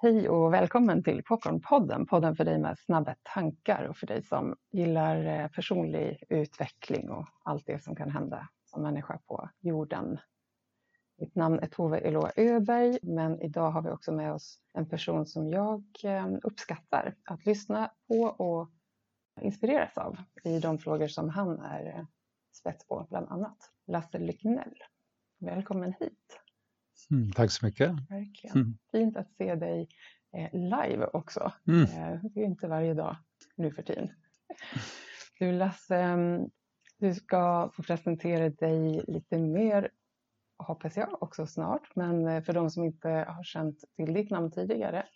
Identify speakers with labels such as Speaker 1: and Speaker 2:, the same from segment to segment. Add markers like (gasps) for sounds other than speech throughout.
Speaker 1: Hej och välkommen till Popcornpodden, podden för dig med snabba tankar och för dig som gillar eh, personlig utveckling och allt det som kan hända som människa på jorden. Mitt namn är Tove Eloa Öberg, men idag har vi också med oss en person som jag eh, uppskattar att lyssna på och inspireras av i de frågor som han är eh, spets på, bland annat Lasse Lycknell. Välkommen hit!
Speaker 2: Mm, tack så mycket.
Speaker 1: Verkligen. Mm. Fint att se dig eh, live också.
Speaker 2: Mm.
Speaker 1: Eh, det är inte varje dag nu för tiden. Du Lasse, mm, du ska få presentera dig lite mer hoppas jag också snart. Men eh, för de som inte har känt till ditt namn tidigare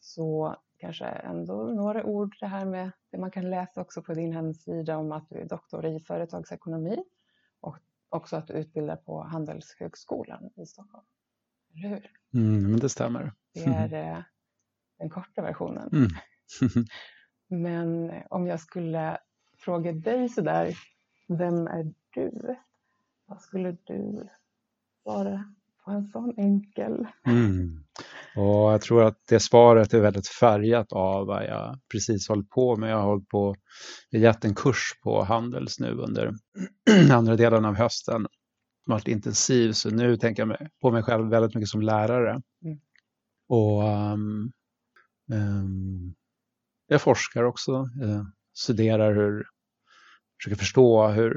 Speaker 1: så kanske ändå några ord det här med det man kan läsa också på din hemsida om att du är doktor i företagsekonomi också att du utbildar på Handelshögskolan i Stockholm. Eller hur?
Speaker 2: Mm, men det stämmer.
Speaker 1: Det är (laughs) eh, den korta versionen.
Speaker 2: Mm. (laughs) (laughs)
Speaker 1: men om jag skulle fråga dig sådär, vem är du? Vad skulle du svara på en sån enkel?
Speaker 2: Mm. Och jag tror att det svaret är väldigt färgat av vad jag precis hållit på med. Jag har hållit på, jag gett en kurs på Handels nu under (clears throat) andra delen av hösten. Har varit intensiv, så nu tänker jag på mig själv väldigt mycket som lärare.
Speaker 1: Mm.
Speaker 2: Och um, um, jag forskar också, jag studerar hur, försöker förstå hur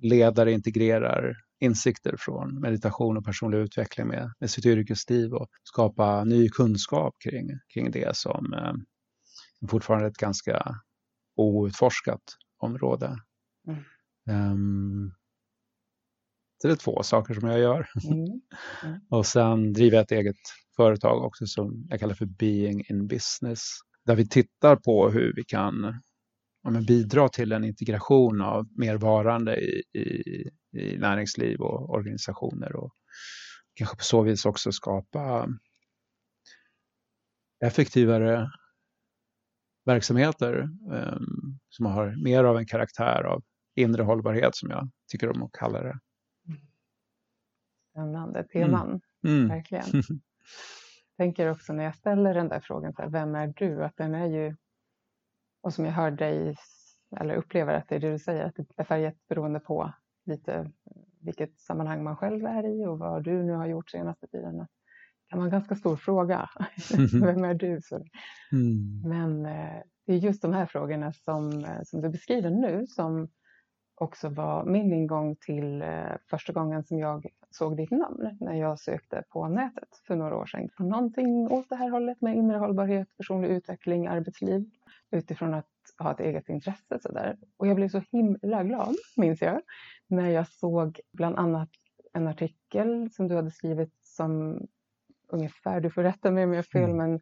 Speaker 2: ledare integrerar insikter från meditation och personlig utveckling med, med sitt yrkesliv och skapa ny kunskap kring, kring det som eh, fortfarande är ett ganska outforskat område.
Speaker 1: Mm.
Speaker 2: Um, det är två saker som jag gör.
Speaker 1: Mm. Mm. (laughs)
Speaker 2: och sen driver jag ett eget företag också som jag kallar för Being in Business. Där vi tittar på hur vi kan ja, bidra till en integration av mer varande i, i, i näringsliv och organisationer och kanske på så vis också skapa effektivare verksamheter um, som har mer av en karaktär av inre hållbarhet som jag tycker om att kalla det.
Speaker 1: Spännande teman,
Speaker 2: mm. Mm.
Speaker 1: verkligen. Jag (laughs) tänker också när jag ställer den där frågan, så här, vem är du? Att den är ju, och som jag hör dig, eller upplever att det är det du säger, att det är färgat beroende på lite vilket sammanhang man själv är i och vad du nu har gjort senaste tiden. Det kan vara en ganska stor fråga. (laughs) Vem är du? Så.
Speaker 2: Mm.
Speaker 1: Men eh, det är just de här frågorna som, eh, som du beskriver nu som också var min ingång till eh, första gången som jag såg ditt namn när jag sökte på nätet för några år sedan. Någonting åt det här hållet med inre hållbarhet, personlig utveckling, arbetsliv utifrån att ha ett eget intresse. Så där. Och jag blev så himla glad, minns jag, när jag såg bland annat en artikel som du hade skrivit som ungefär, du får rätta mig om jag har fel, mm. men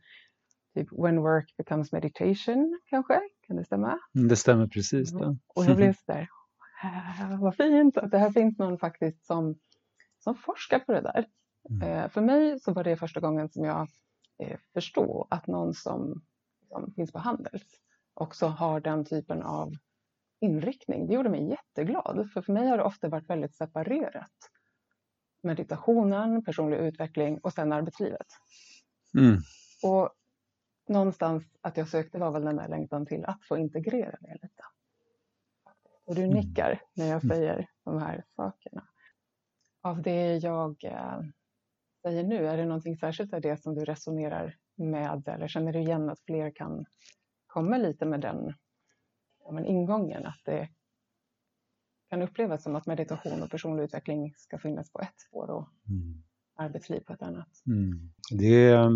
Speaker 1: typ When work becomes meditation kanske? Kan det stämma?
Speaker 2: Mm, det stämmer precis. Det.
Speaker 1: Och jag blev (laughs) så där, vad fint att det här finns någon faktiskt som, som forskar på det där. Mm. Eh, för mig så var det första gången som jag eh, förstod att någon som, som finns på Handels också har den typen av inriktning. Det gjorde mig jätteglad, för för mig har det ofta varit väldigt separerat. Meditationen, personlig utveckling och sen arbetslivet.
Speaker 2: Mm.
Speaker 1: Och någonstans att jag sökte var väl den där längtan till att få integrera det lite. Och du mm. nickar när jag mm. säger de här sakerna. Av det jag äh, säger nu, är det någonting särskilt av det som du resonerar med eller känner du igen att fler kan komma lite med den ja, men ingången att det kan upplevas som att meditation och personlig utveckling ska finnas på ett spår och mm. arbetsliv på ett annat.
Speaker 2: Mm. Det, är,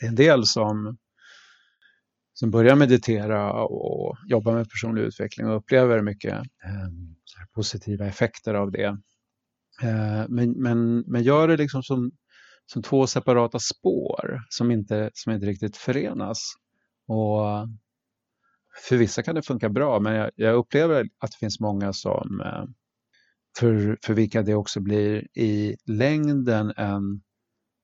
Speaker 2: det är en del som, som börjar meditera och jobba med personlig utveckling och upplever mycket eh, positiva effekter av det. Eh, men, men, men gör det liksom som, som två separata spår som inte, som inte riktigt förenas. Och för vissa kan det funka bra, men jag, jag upplever att det finns många som eh, för, för vilka det också blir i längden en,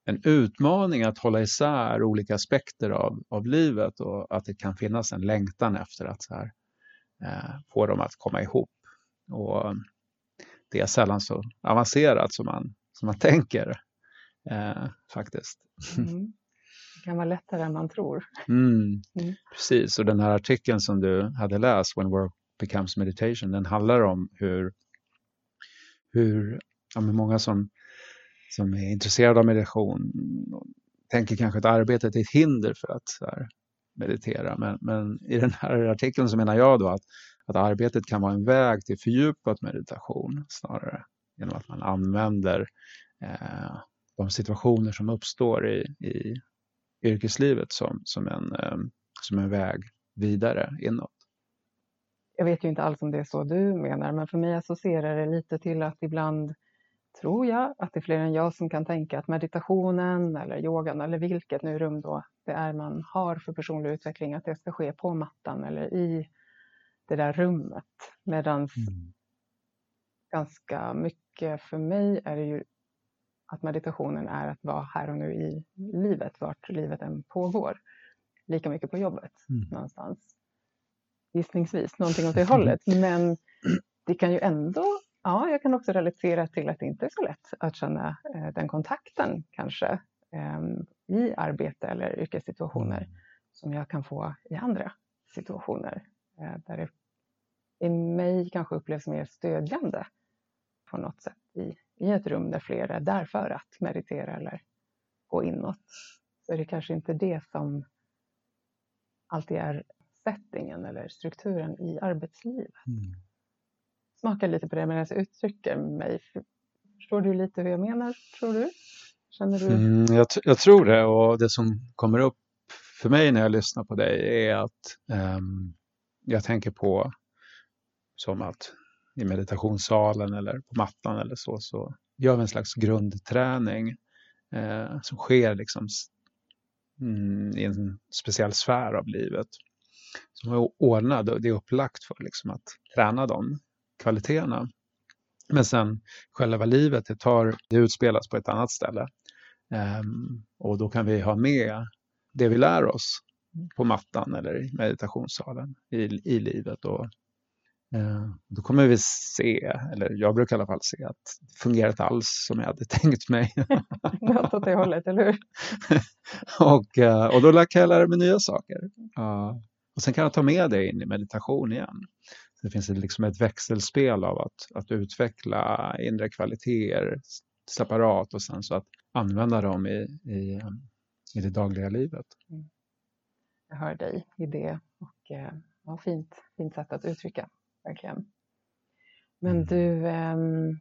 Speaker 2: en utmaning att hålla isär olika aspekter av, av livet och att det kan finnas en längtan efter att så här, eh, få dem att komma ihop. Och det är sällan så avancerat som man, som man tänker eh, faktiskt.
Speaker 1: Mm. kan vara lättare än man tror.
Speaker 2: Mm, mm. Precis, och den här artikeln som du hade läst, When Work Becomes Meditation, den handlar om hur, hur ja, många som, som är intresserade av meditation tänker kanske att arbetet är ett hinder för att meditera. Men, men, i den här artikeln så menar jag då att, att arbetet kan vara en väg till fördjupad meditation snarare genom att man använder eh, de situationer som uppstår i, i yrkeslivet som, som, en, eh, som en väg vidare inåt.
Speaker 1: Jag vet ju inte alls om det är så du menar, men för mig associerar det lite till att ibland tror jag att det är fler än jag som kan tänka att meditationen eller yogan eller vilket nu rum då det är man har för personlig utveckling, att det ska ske på mattan eller i det där rummet. Medan mm. ganska mycket för mig är det ju att meditationen är att vara här och nu i livet, vart livet än pågår. Lika mycket på jobbet mm. någonstans. Gissningsvis, någonting åt det hållet. (laughs) Men det kan ju ändå, ja, jag kan också relatera till att det inte är så lätt att känna eh, den kontakten kanske eh, i arbete eller yrkessituationer mm. som jag kan få i andra situationer. Där det i mig kanske upplevs mer stödjande på något sätt i i ett rum där fler är där för att meditera eller gå inåt. Så är det kanske inte det som alltid är settingen eller strukturen i arbetslivet. Mm. Smaka lite på det medan jag uttrycker mig. Förstår du lite hur jag menar, tror du?
Speaker 2: Känner du? Mm, jag, jag, tror det och det som kommer upp för mig när jag lyssnar på dig är att um, jag tänker på som att i meditationssalen eller på mattan eller så, så gör vi en slags grundträning eh, som sker liksom mm, i en speciell sfär av livet. Som är ordnad och det är upplagt för liksom att träna de kvaliteterna. Men sen själva livet, det, tar, det utspelas på ett annat ställe. Eh, och då kan vi ha med det vi lär oss på mattan eller i meditationssalen i, i livet och Eh, då kommer vi se, eller jag brukar i alla fall se, att det fungerar inte alls som jag hade (laughs) tänkt mig. (laughs)
Speaker 1: Något åt det hållet, eller hur? (laughs)
Speaker 2: och, eh, och då kan jag lära mig nya saker. Och sen kan jag ta med det in i meditation igen. Det finns liksom ett växelspel av att, att utveckla inre kvaliteter separat och sen så att använda dem i, i, i det dagliga livet. Mm.
Speaker 1: Jag hör dig i det och eh, ja, fint, fint sätt att uttrycka verkligen. Men mm. du, ehm,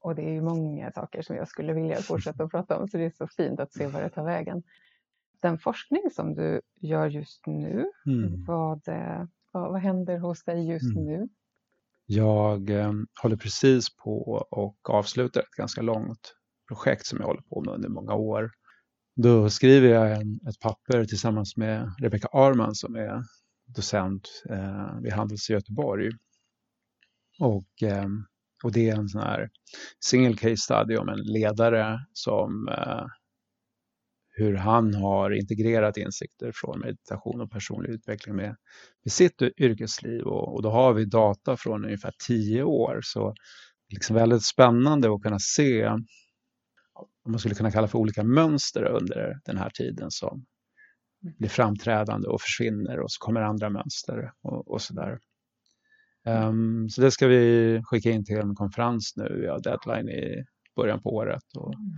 Speaker 1: och det är ju många saker som jag skulle vilja fortsätta att prata om, så det är så fint att se var det tar vägen. Den forskning som du gör just nu, mm. vad, eh, vad, vad, händer hos dig just mm. nu?
Speaker 2: Jag eh, håller precis på och avslutar ett ganska långt projekt som jag håller på med under många år. Då skriver jag en, ett papper tillsammans med Rebecca Arman som är docent eh, vid Handels i Göteborg. Och, eh, och det är en sån här single case study om en ledare som eh, hur han har integrerat insikter från meditation och personlig utveckling med, med sitt yrkesliv. Och, och, då har vi data från ungefär tio år. Så det är liksom väldigt spännande att kunna se man skulle kunna kalla för olika mönster under den här tiden som, blir framträdande och försvinner och så kommer andra mönster och, och sådär. Um, så det ska vi skicka in till en konferens nu. Vi har deadline i början på året. Och mm.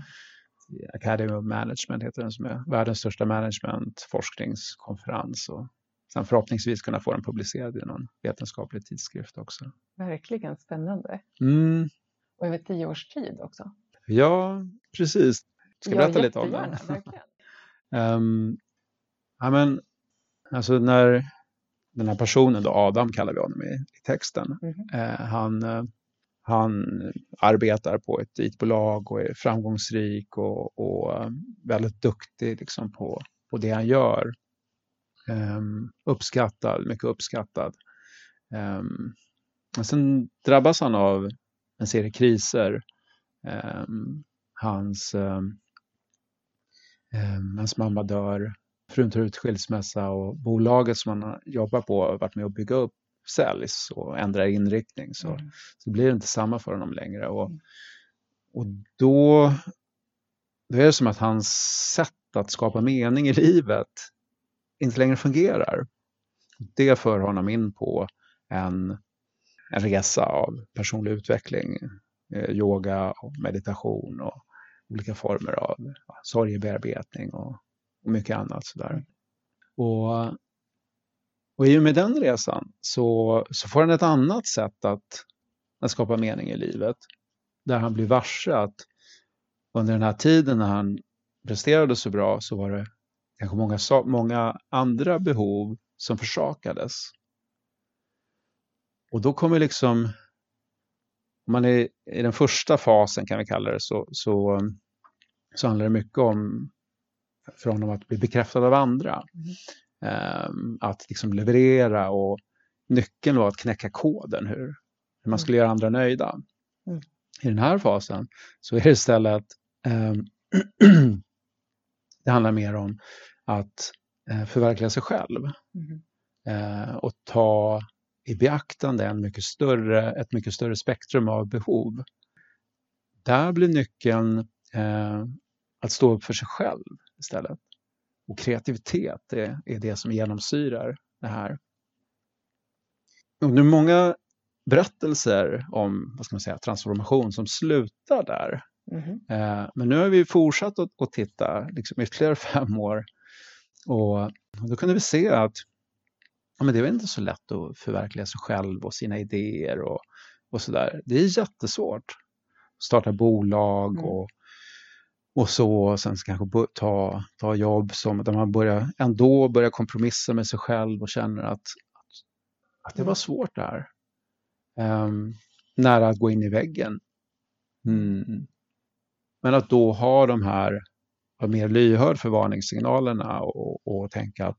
Speaker 2: Academy of Management heter den som är världens största managementforskningskonferens. Och sen förhoppningsvis kunna få den publicerad i någon vetenskaplig tidskrift också.
Speaker 1: Verkligen spännande. Mm. Och över tio års tid också.
Speaker 2: Ja, precis. Ska jag berätta lite om den? Um, (laughs) Ja, men, alltså när den här personen, då Adam kallar vi honom i, i texten, mm. eh, han, eh, han arbetar på ett IT-bolag och är framgångsrik och, och eh, väldigt duktig liksom, på, på det han gör. Um, uppskattad, mycket uppskattad. Um, men sen drabbas han av en serie kriser. Um, hans, hans mamma dör frun tar ut skilsmässa och bolaget som man jobbar på har varit med att bygga upp säljs och ändrar inriktning. Så, mm. så blir det inte samma för honom längre. Och, mm. och då, då är det som att hans sätt att skapa mening i livet inte längre fungerar. Det för honom in på en, en resa av personlig utveckling, Eh, yoga och meditation och olika former av ja, sorgebearbetning och, och mycket annat. Sådär. Och, och i och med den resan så, så får han ett annat sätt att, att skapa mening i livet. Där han blir varse att under den här tiden när han presterade så bra så var det kanske många, många andra behov som försakades. Och då kommer liksom, om man är i den första fasen kan vi kalla det så, så, så handlar det mycket om för honom att bli bekräftad av andra. Mm. Um, att liksom leverera och nyckeln var att knäcka koden hur, hur man skulle mm. göra andra nöjda. Mm. I den här fasen så är det istället um, (clears throat) det handlar mer om att uh, förverkliga sig själv. Mm. Uh, och ta i beaktande en mycket större, ett mycket större spektrum av behov. Där blir nyckeln uh, att stå upp för sig själv istället. Och kreativitet är, är det som genomsyrar det här. Och nu många berättelser om vad ska man säga, transformation som slutar där. Mm. Eh, men nu har vi fortsatt att, att titta liksom ytterligare (laughs) fem år och, då kunde vi se att men det var inte så lätt att förverkliga sig själv och sina idéer och, och sådär. Det är jättesvårt. Starta bolag mm. och och så och sen kanske ta, ta jobb som, där man börjar, ändå börjar kompromissa med sig själv och känner att, att, det var svårt det här. Um, nära att gå in i väggen. Mm. Men att då ha de här, vara mer lyhörd för varningssignalerna och, och tänka att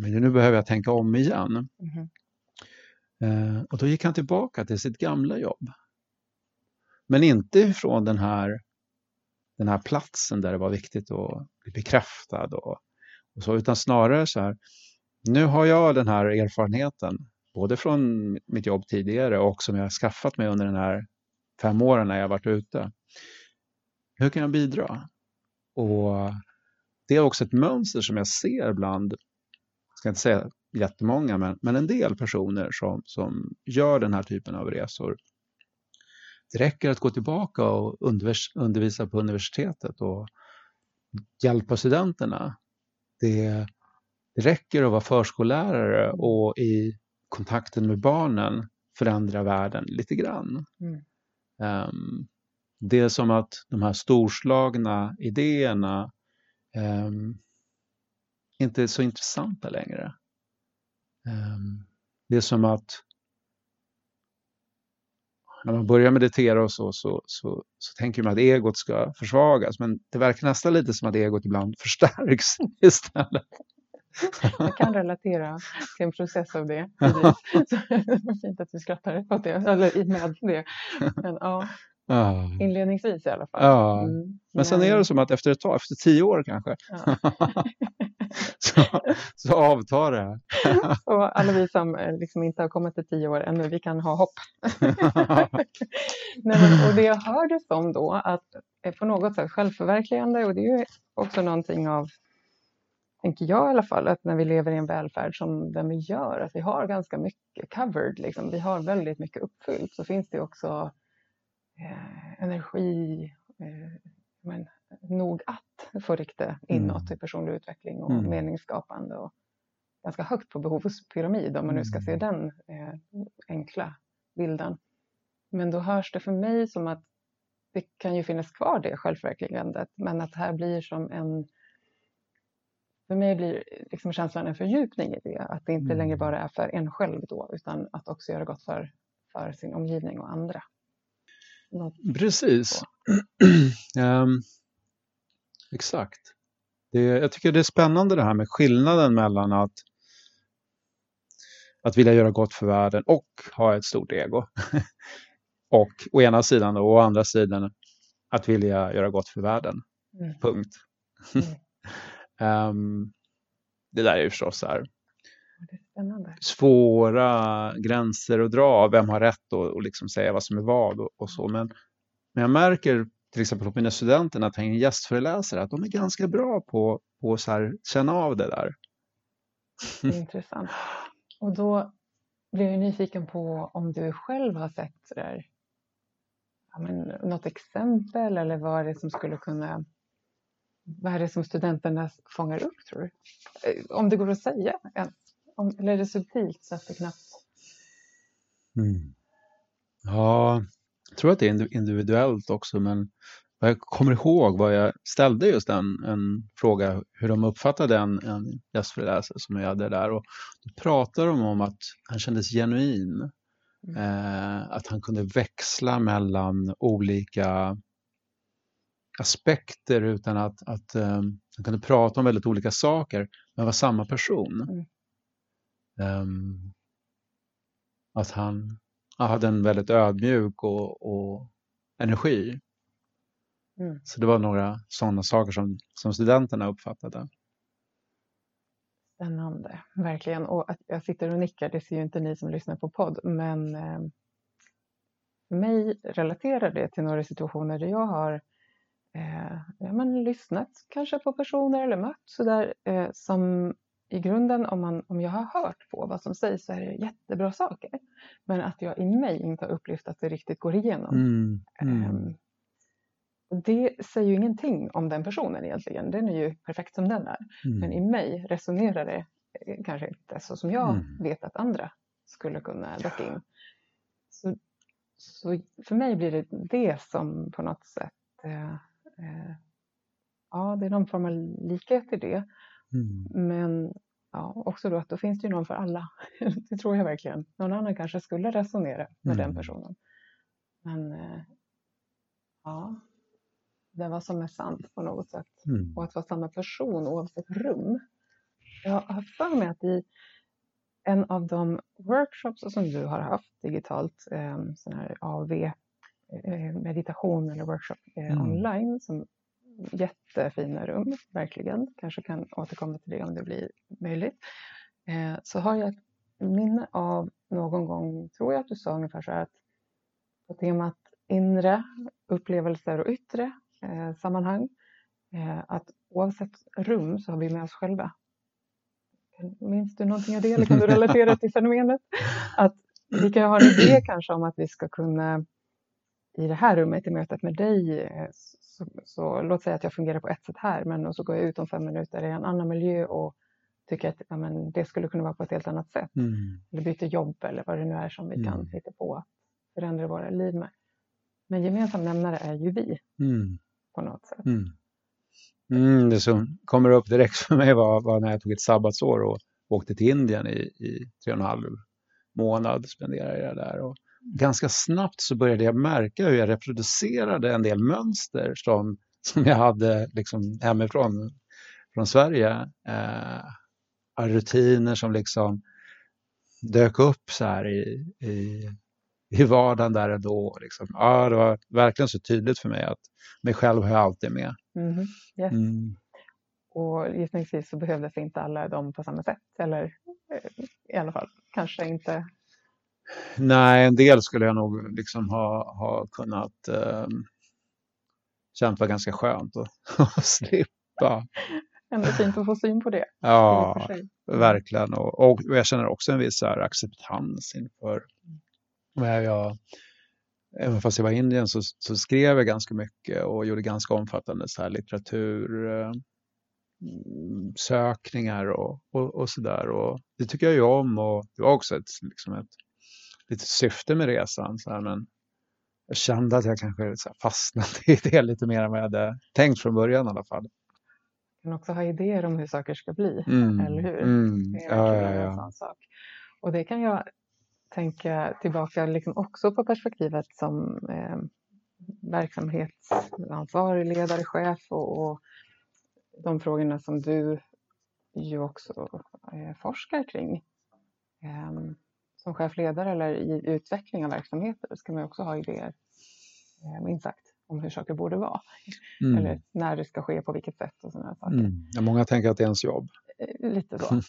Speaker 2: men nu behöver jag tänka om igen. Mm. Uh, och då gick han tillbaka till sitt gamla jobb. Men inte ifrån den här den här platsen där det var viktigt att bli bekräftad och, och så, utan snarare så här, nu har jag den här erfarenheten, både från mitt jobb tidigare och som jag har skaffat mig under den här fem åren när jag varit ute. Hur kan jag bidra? Och det är också ett mönster som jag ser bland, ska inte säga jättemånga, men, men en del personer som, som gör den här typen av resor det räcker att gå tillbaka och undervisa på universitetet och hjälpa studenterna. Det, det räcker att vara förskollärare och i kontakten med barnen förändra världen lite grann. Mm. Um, det är som att de här storslagna idéerna um, inte är så intressanta längre. Um, det är som att när man börjar meditera och så, så, så, så tänker man att egot ska försvagas. Men det verkar nästan lite som att egot ibland (laughs) förstärks istället.
Speaker 1: Jag kan relatera till en process av det. (laughs) Så det var fint att du skrattar åt det, eller med det. Men, ja. Inledningsvis i alla fall.
Speaker 2: Ja. Mm. Men sen är det som att efter ett tag, efter tio år kanske, ja. (laughs) så, så avtar det.
Speaker 1: och (laughs) alla vi som eh, liksom inte har kommit till tio år ännu, vi kan ha hopp. (laughs) Nej, men, och det jag hörde som då, att eh, på något sätt självförverkligande, och det är ju också någonting av tänker jag i alla fall, att när vi lever i en välfärd som den vi gör, att vi har ganska mycket covered, liksom. vi har väldigt mycket uppfyllt, så finns det också eh, energi, eh, men, nog att få rikta inåt mm. till personlig utveckling och mm. meningsskapande och ganska högt på behovspyramid om man nu ska se mm. den eh, enkla bilden. Men då hörs det för mig som att det kan ju finnas kvar det självförverkligandet men att det här blir som en för mig blir liksom känslan en fördjupning i det, att det inte mm. längre bara är för en själv då, utan att också göra gott för, för sin omgivning och andra.
Speaker 2: Precis. um, (clears throat) exakt. Det, jag tycker det är spännande det här med skillnaden mellan att, att vilja göra gott för världen och ha ett stort ego. (laughs) och å ena sidan och å andra sidan att vilja göra gott för världen. Mm. Punkt. Mm. um, (laughs) det där är ju förstås så här, svåra gränser att dra. Vem har rätt och, och liksom säga vad som är vad och, och så. Men, men jag märker till exempel på mina studenter när jag gästföreläsare, att de är ganska bra på, på att känna av det där.
Speaker 1: Det är intressant. Och då blir jag nyfiken på om du själv har sett där, ja, men, något exempel eller vad är det som skulle kunna vad är det som studenterna fångar upp tror du? Eh, om det går att säga ens? Eller är det subtilt så att det knappt...
Speaker 2: Mm. Ja, jag tror att det är individuellt också men jag kommer ihåg vad jag ställde just en, en fråga hur de uppfattade en, en gästföreläsare som jag hade där och då pratade de om att han kändes genuin. Mm. Eh, att han kunde växla mellan olika aspekter utan att, att um, han kunde prata om väldigt olika saker men var samma person. Mm. Um, att han, han hade en väldigt ödmjuk och, och energi. Mm. Så det var några sådana saker som, som studenterna uppfattade.
Speaker 1: Spännande, verkligen. Och att jag sitter och nickar, det ser ju inte ni som lyssnar på podd, men eh, mig relaterar det till några situationer där jag har eh, ja, men lyssnat kanske på personer eller mött sådär eh, som i grunden om, man, om jag har hört på vad som sägs så är det jättebra saker. Men att jag i mig inte har upplevt att det riktigt går igenom. Mm, mm. Eh, det säger ju ingenting om den personen egentligen. Den är ju perfekt som den är. Mm. Men i mig resonerar det eh, kanske inte så som jag mm. vet att andra skulle kunna väcka in. Så, så, för mig blir det det som på något sätt, eh, eh, ja det är någon form av likhet i det. Mm. Men ja, också då att då finns det ju någon för alla. (laughs) det tror jag verkligen. Någon annan kanske skulle resonera med den mm. personen. Men eh, ja, det vad som är sant på något sätt. Mm. Och att vara samma person oavsett rum. Jag har för mig att i en av de workshops som du har haft digitalt, eh, sån här AV eh, meditation eller workshop eh, mm. online, som jättefina rum, verkligen. Kanske kan återkomma till det om det blir möjligt. Eh, så har jag ett minne av någon gång, tror jag att du sa ungefär så här att på temat inre upplevelser och yttre eh, sammanhang. Eh, att oavsett rum så har vi med oss själva. Minns du någonting av det eller kan du (laughs) relatera till fenomenet? Att vi kan ha en idé kanske om att vi ska kunna i det här rummet i mötet med dig så, så, låt säga att jag fungerar på ett sätt här men och så går jag ut om fem minuter i en annan miljö och tycker att ja, men det skulle kunna vara på ett helt annat sätt. Mm. Eller byter jobb eller vad det nu är som vi mm. kan hitta på att förändra våra liv med. Men gemensam nämnare är ju vi. Mm på något sätt. Mm.
Speaker 2: Mm, det som kommer upp direkt för mig var, var, när jag tog ett sabbatsår och åkte till Indien i, i tre och en halv månad, spenderade jag där. Och ganska snabbt så började jag märka hur jag reproducerade en del mönster som, som jag hade liksom hemifrån från Sverige. Eh, rutiner som liksom dök upp så här i, i i vardagen där ändå. Liksom. Ja, det var verkligen så tydligt för mig att mig själv har jag alltid med.
Speaker 1: Mm. Yes. Mm. Och gissningsvis så behövdes inte alla dem på samma sätt, eller eh, i alla fall kanske inte.
Speaker 2: Nej, en del skulle jag nog liksom ha, ha kunnat eh, känt var ganska skönt (laughs) att slippa.
Speaker 1: Ändå fint att få syn på det.
Speaker 2: Ja, verkligen. Och, och, jag känner också en viss här, acceptans inför men jag, även fast jag var i Indien så, så, skrev jag ganska mycket och gjorde ganska omfattande så här litteratursökningar eh, och, och, och sådär. Det tycker jag ju om och det var också ett, liksom ett litet syfte med resan. Så här, men jag kände att jag kanske så fastnade (laughs) i det lite mer än vad jag hade tänkt från början i alla fall.
Speaker 1: Man kan också ha idéer om hur saker ska bli, mm. eller hur? Mm. Det är ja, ja, ja. en sån sak. Och det kan jag tänka tillbaka liksom också på perspektivet som eh, verksamhetsansvarig, ledare, chef och, och, de frågorna som du ju också eh, forskar kring. Eh, som chefledare eller i utveckling av verksamheter ska man också ha idéer, eh, minst sagt, om hur saker borde vara. Mm. Eller när det ska ske, på vilket sätt och sådana saker. Mm.
Speaker 2: Ja, många tänker att det är ens jobb.
Speaker 1: Eh, lite så.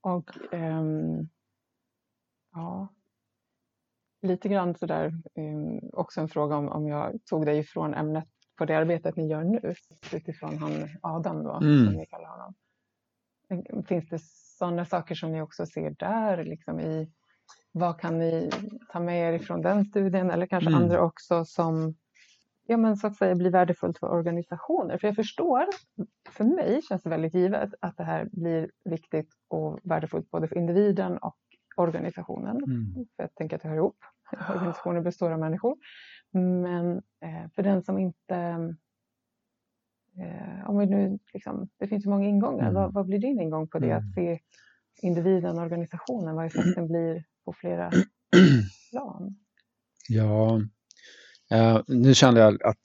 Speaker 1: (laughs) och, ehm, Ja, lite grann sådär, um, också en fråga om, om jag tog dig ifrån ämnet på det arbetet ni gör nu utifrån han Adam då,
Speaker 2: Mm.
Speaker 1: som ni kallar honom. Finns det sådana saker som ni också ser där? Liksom i, vad kan ni ta med er ifrån den studien eller kanske
Speaker 2: Mm.
Speaker 1: andra också som ja, men så att säga blir värdefullt för organisationer? För jag förstår, för mig känns det väldigt givet att det här blir viktigt och värdefullt både för individen och organisationen.
Speaker 2: Mm.
Speaker 1: För jag tänker att det hör ihop. Organisationer består av människor. Men eh, för den som inte... Eh, om vi nu liksom, det finns ju många ingångar.
Speaker 2: Mm.
Speaker 1: Vad, vad blir din ingång på det?
Speaker 2: Mm.
Speaker 1: Att se individen och organisationen, vad (clears throat) effekten blir på flera (clears throat) plan?
Speaker 2: Ja, eh, nu kände jag att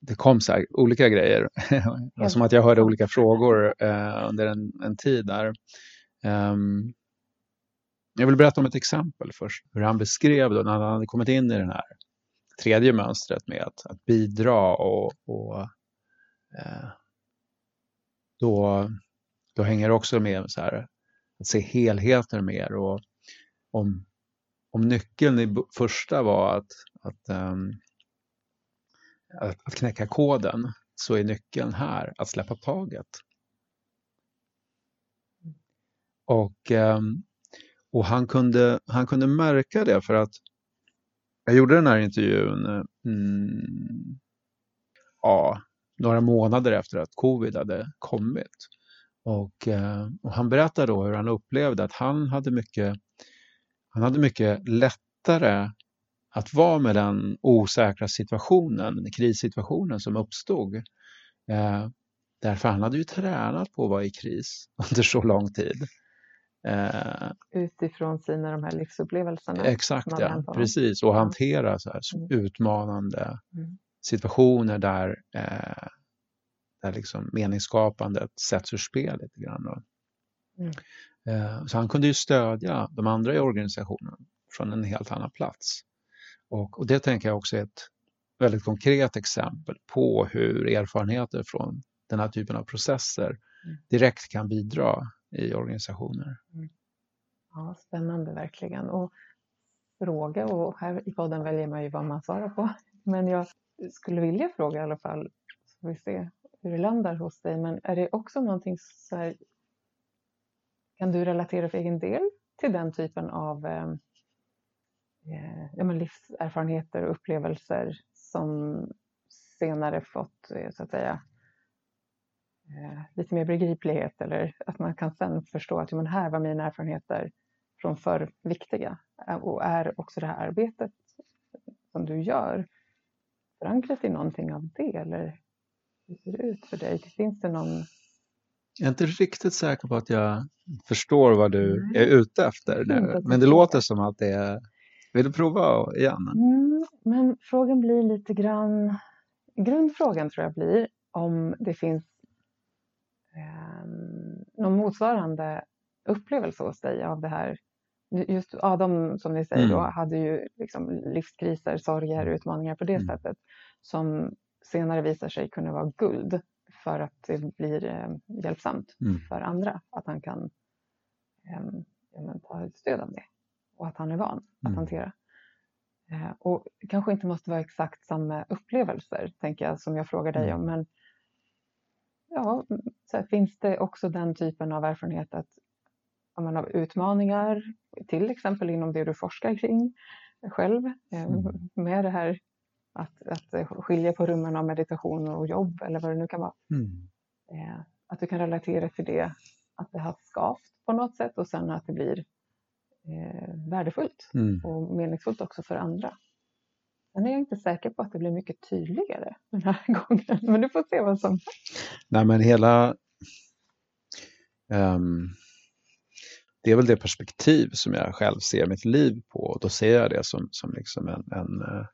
Speaker 2: det kom så här olika grejer. (laughs) Var som att jag hörde olika frågor eh, under en, en tid där. Ehm, jag vill berätta om ett exempel först. Hur han beskrev då när han hade kommit in i det här tredje mönstret med att, att bidra och, och eh, då, då hänger det också med så här, att se helheter mer och om, om nyckeln i första var att, att, um, att, att knäcka koden så är nyckeln här att släppa taget. Och, um, och han, kunde, han kunde märka det för att jag gjorde den här intervjun mm, ja, några månader efter att covid hade kommit. Och, ehm, och han berättade då hur han upplevde att han hade mycket, han hade mycket lättare att vara med den osäkra situationen, krissituationen som uppstod. Eh, därför han hade ju tränat på att vara i kris (laughs) under så lång tid. Eh,
Speaker 1: Utifrån sina de här livsupplevelserna.
Speaker 2: exakt, ja, precis. Och hantera så här
Speaker 1: Mm.
Speaker 2: utmanande
Speaker 1: Mm.
Speaker 2: situationer där, eh, där liksom meningsskapandet sätts ur spel lite grann.
Speaker 1: Mm.
Speaker 2: Eh, så han kunde ju stödja de andra i organisationen från en helt annan plats. Och, och det tänker jag också är ett väldigt konkret exempel på hur erfarenheter från den här typen av processer
Speaker 1: Mm.
Speaker 2: direkt kan bidra i organisationer.
Speaker 1: Ja, spännande verkligen. Och fråga, och här i podden väljer man ju vad man svarar på. Men jag skulle vilja fråga i alla fall, så får vi se hur det landar hos dig. Men är det också någonting så här, kan du relatera för egen del till den typen av eh, eh ja, men livserfarenheter och upplevelser som senare fått, eh, så att säga, eh, lite mer begriplighet eller att man kan sen förstå att ja, men här var mina erfarenheter från förr viktiga eh, och är också det här arbetet som du gör förankrat i någonting av det eller hur ser det ut för dig? Finns det någon
Speaker 2: jag är inte riktigt säker på att jag förstår vad du
Speaker 1: Nej.
Speaker 2: är ute efter nu, men det låter som att det är... Vill du prova igen?
Speaker 1: Mm, men frågan blir lite grann, grundfrågan tror jag blir om det finns eh, någon motsvarande upplevelse hos dig av det här. Just Adam som ni säger då
Speaker 2: Mm.
Speaker 1: hade ju liksom livskriser, sorger, utmaningar på det
Speaker 2: Mm.
Speaker 1: sättet som senare visar sig kunna vara guld för att det blir eh, hjälpsamt
Speaker 2: Mm.
Speaker 1: för andra. Att han kan eh, ta stöd av det och att han är van att
Speaker 2: Mm.
Speaker 1: hantera. Eh, och kanske inte måste vara exakt samma upplevelser, tänker jag, som jag frågar dig
Speaker 2: Mm.
Speaker 1: om. Men ja, här, finns det också den typen av erfarenhet att man har utmaningar, till exempel inom det du forskar kring själv, eh, med det här att, att skilja på rummen av meditation och jobb eller vad det nu kan vara.
Speaker 2: Mm.
Speaker 1: Eh, att du kan relatera till det, att det har skavt på något sätt och sen att det blir eh, värdefullt
Speaker 2: Mm.
Speaker 1: och meningsfullt också för andra. Sen är jag inte säker på att det blir mycket tydligare den här (laughs) gången, men du får se vad som...
Speaker 2: Nej, men hela... ehm, det är väl det perspektiv som jag själv ser mitt liv på. Då ser jag det som, som liksom en, en, eh,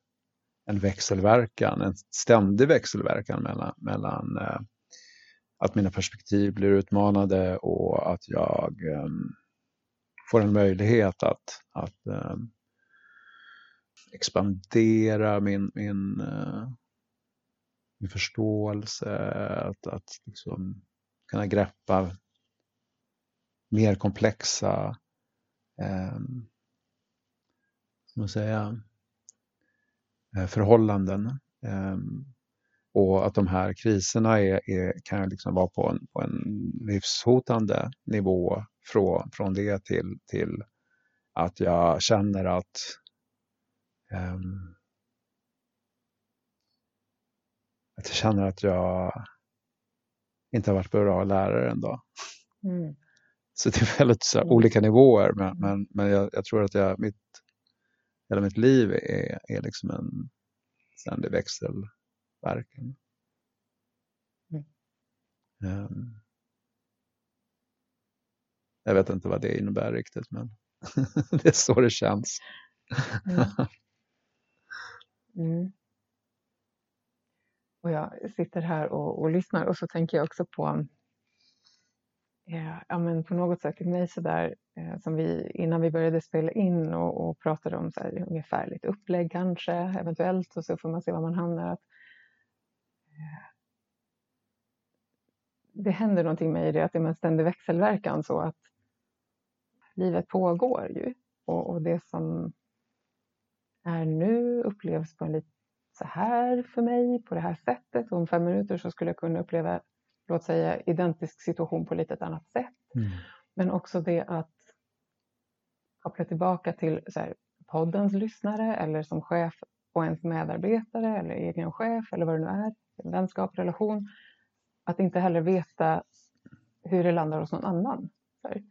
Speaker 2: en växelverkan, en ständig växelverkan mellan, mellan eh, att mina perspektiv blir utmanade och att jag ehm, får en möjlighet att, att ehm, expandera min, min, eh, min förståelse, att, att liksom kunna greppa mer komplexa eh, ska man säga, förhållanden. Eh, och att de här kriserna är, är, kan liksom vara på en, på en livshotande nivå från, från det till, till att jag känner att um, att jag känner att jag inte har varit bra lärare en dag. Mm. Så det är väldigt så, olika nivåer, men, mm. men, men jag, jag, tror att jag, mitt, hela mitt liv är, är liksom en ständig växelverkan. Mm. Um, jag vet inte vad det innebär riktigt, men (laughs) det är så det känns. Mm. (laughs)
Speaker 1: mm. Och jag sitter här och, och, lyssnar och så tänker jag också på eh, ja, men på något sätt till mig sådär eh, som vi innan vi började spela in och, och pratade om så här, ungefär lite upplägg kanske eventuellt och så får man se var man hamnar. Att, eh, det händer någonting med det att det är en ständig växelverkan så att livet pågår ju och, och det som är nu upplevs på en lite så här för mig på det här sättet och om fem minuter så skulle jag kunna uppleva, låt säga identisk situation på lite ett annat sätt. Mm. Men också det att koppla tillbaka till så här, poddens lyssnare eller som chef och ens medarbetare eller egen chef eller vad det nu är, vänskap, relation. Att inte heller veta hur det landar hos någon annan. Här,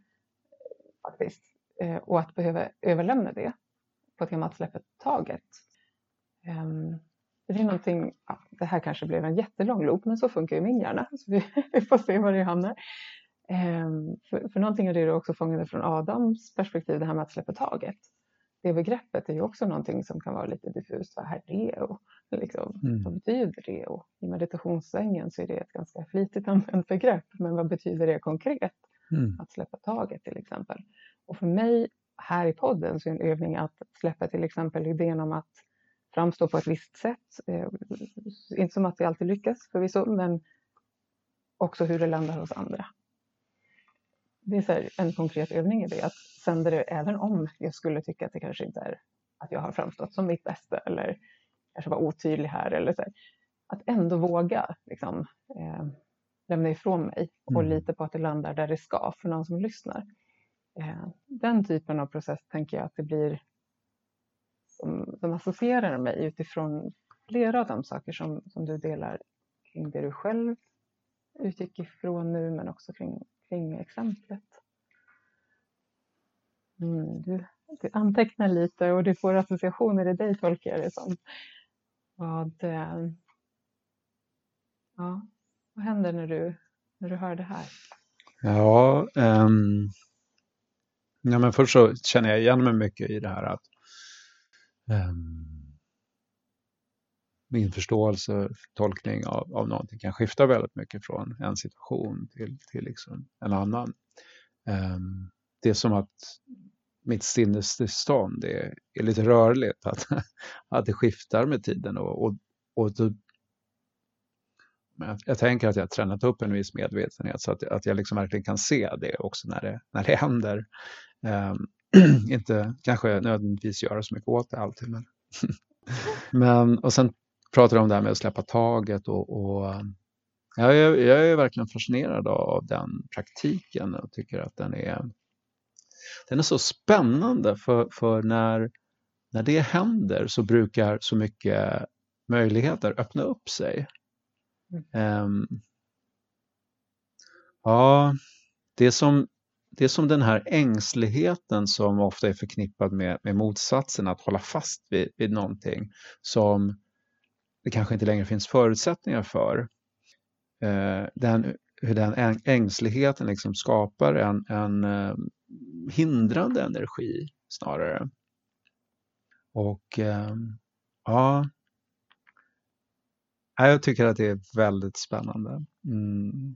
Speaker 1: faktiskt. Eh, och att behöva överlämna det på temat släppet taget. Det är någonting, ja, det här kanske blev en jättelång loop, men så funkar ju min hjärna. (laughs) Så vi, vi får se var det hamnar. Um, för, för någonting av det du också fångade från Adams perspektiv, det här med att släppa taget. Det begreppet är ju också någonting som kan vara lite diffust. Vad är det? Och liksom, mm. Vad betyder det? Och I meditationssvängen så är det ett ganska flitigt använt begrepp, men vad betyder det konkret? Mm. Att släppa taget till exempel. Och för mig här i podden så är en övning att släppa till exempel idén om att framstå på ett visst sätt. Eh, inte som att vi alltid lyckas förvisso, men också hur det landar hos andra. Det är så en konkret övning i det, att sända det även om jag skulle tycka att det kanske inte är att jag har framstått som mitt bästa eller kanske var otydlig här eller så här. Att ändå våga liksom, eh, lämna ifrån mig och mm. lita på att det landar där det ska för någon som lyssnar. Eh, den typen av process tänker jag att det blir som, som associerar mig utifrån flera av de saker som, som du delar kring det du själv utgick ifrån nu men också kring, kring exemplet. Mm, du, du antecknar lite och du får associationer i dig tolkar jag det som. Vad, eh, ja, vad händer när du, när du hör det här?
Speaker 2: Ja, um, ja men först så känner jag igen mig mycket i det här att Ehm, min förståelse, tolkning av, av någonting kan skifta väldigt mycket från en situation till, till liksom en annan. Um, det är som att mitt sinnestillstånd är, är lite rörligt, att, (laughs) att det skiftar med tiden. Och, och, och du, jag, jag, tänker att jag har tränat upp en viss medvetenhet så att, att jag liksom verkligen kan se det också när det, när det händer. Um, (clears throat) inte kanske nödvändigtvis göra så mycket åt det alltid. Men, (laughs) men och sen pratar du om det här med att släppa taget och, och ja, jag, jag, är verkligen fascinerad av den praktiken och tycker att den är, den är så spännande för, för när, när det händer så brukar så mycket möjligheter öppna upp sig. Um, ja, det som det är som den här ängsligheten som ofta är förknippad med, med motsatsen, att hålla fast vid, vid någonting som det kanske inte längre finns förutsättningar för. Eh, den, hur den ängsligheten liksom skapar en, en eh, hindrande energi snarare. Och eh, ja, jag tycker att det är väldigt spännande. Mm.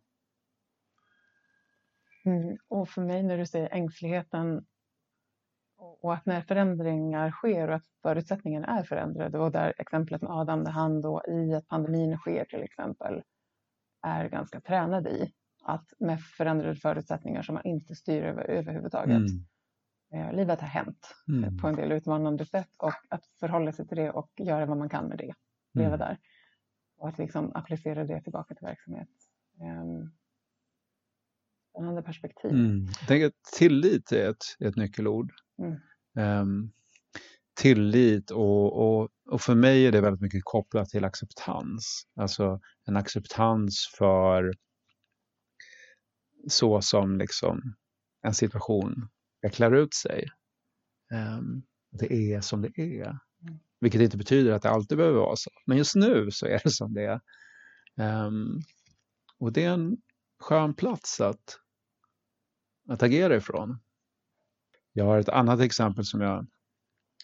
Speaker 1: Mm. Och för mig när du säger ängsligheten och att när förändringar sker och att förutsättningarna är förändrade och där exemplet med Adam där han då i att pandemin sker till exempel är ganska tränad i att med förändrade förutsättningar som man inte styr över överhuvudtaget. Mm. Eh, livet har hänt mm. på en del utmanande sätt och att förhålla sig till det och göra vad man kan med det. Leva mm. där. och att liksom applicera det tillbaka till verksamhet. Um, spännande perspektiv.
Speaker 2: Mm. Jag tänker att tillit är ett, ett nyckelord. Mm. Um, tillit och, och, och för mig är det väldigt mycket kopplat till acceptans. Alltså en acceptans för så som liksom en situation vecklar ut sig. Um, det är som det är. Mm. Vilket inte betyder att det alltid behöver vara så. Men just nu så är det som det är. Um, och det är en skön plats att, att agera ifrån. Jag har ett annat exempel som jag,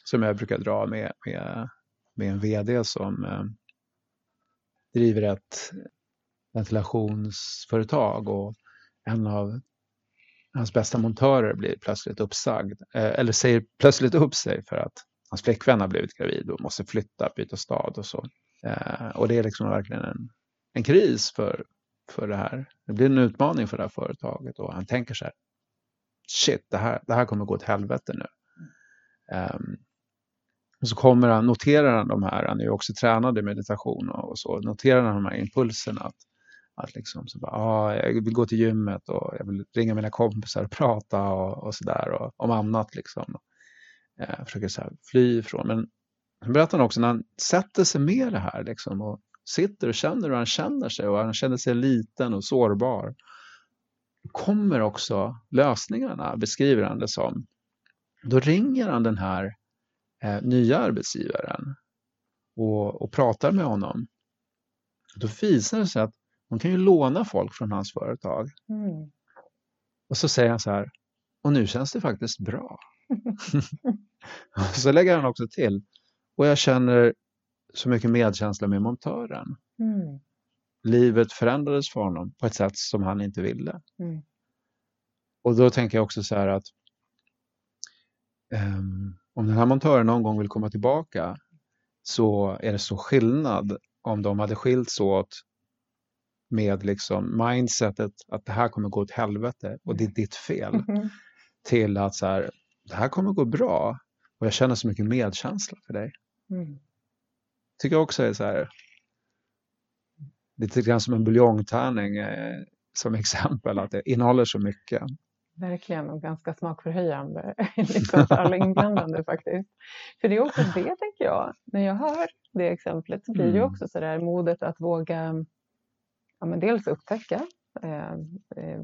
Speaker 2: som jag brukar dra med, med, med en VD som eh, driver ett ventilationsföretag och en av hans bästa montörer blir plötsligt uppsagd, eh, eller säger plötsligt upp sig för att hans flickvän har blivit gravid och måste flytta, byta stad och så. Eh, och det är liksom verkligen en, en kris för, för det här. Det blir en utmaning för det här företaget och han tänker så här, shit, det här, det här kommer gå åt helvete nu. Um, och så kommer han, noterar han de här, han är ju också tränad i meditation och, och så, noterar han de här impulserna att, att liksom så bara, ah, jag vill gå till gymmet och jag vill ringa mina kompisar och prata och, och sådär om annat liksom. Eh, försöker så här fly ifrån. Men han berättar också när han sätter sig med det här liksom och sitter och känner hur han känner sig och han känner sig liten och sårbar. Kommer också lösningarna, beskriver han det som. Då ringer han den här eh, nya arbetsgivaren och, och pratar med honom. Då visar det sig att man kan ju låna folk från hans företag. Mm. Och så säger han så här, och nu känns det faktiskt bra. (laughs) (laughs) så lägger han också till, och jag känner så mycket medkänsla med montören. Mm. Livet förändrades för honom på ett sätt som han inte ville. Mm. Och då tänker jag också så här att um, om den här montören någon gång vill komma tillbaka så är det så skillnad om de hade skilts åt med liksom mindsetet att det här kommer gå åt helvete och det är ditt fel. Mm. Till att så här, det här kommer gå bra och jag känner så mycket medkänsla för dig. Mm. Tycker jag också är så här, lite grann som en buljongtärning eh, som (laughs) exempel, att det innehåller så mycket.
Speaker 1: Verkligen, och ganska smakförhöjande (laughs) inblandade faktiskt. För det är också det, tänker jag, när jag hör det exemplet så blir det mm. också så där modet att våga ja, men dels upptäcka eh, eh,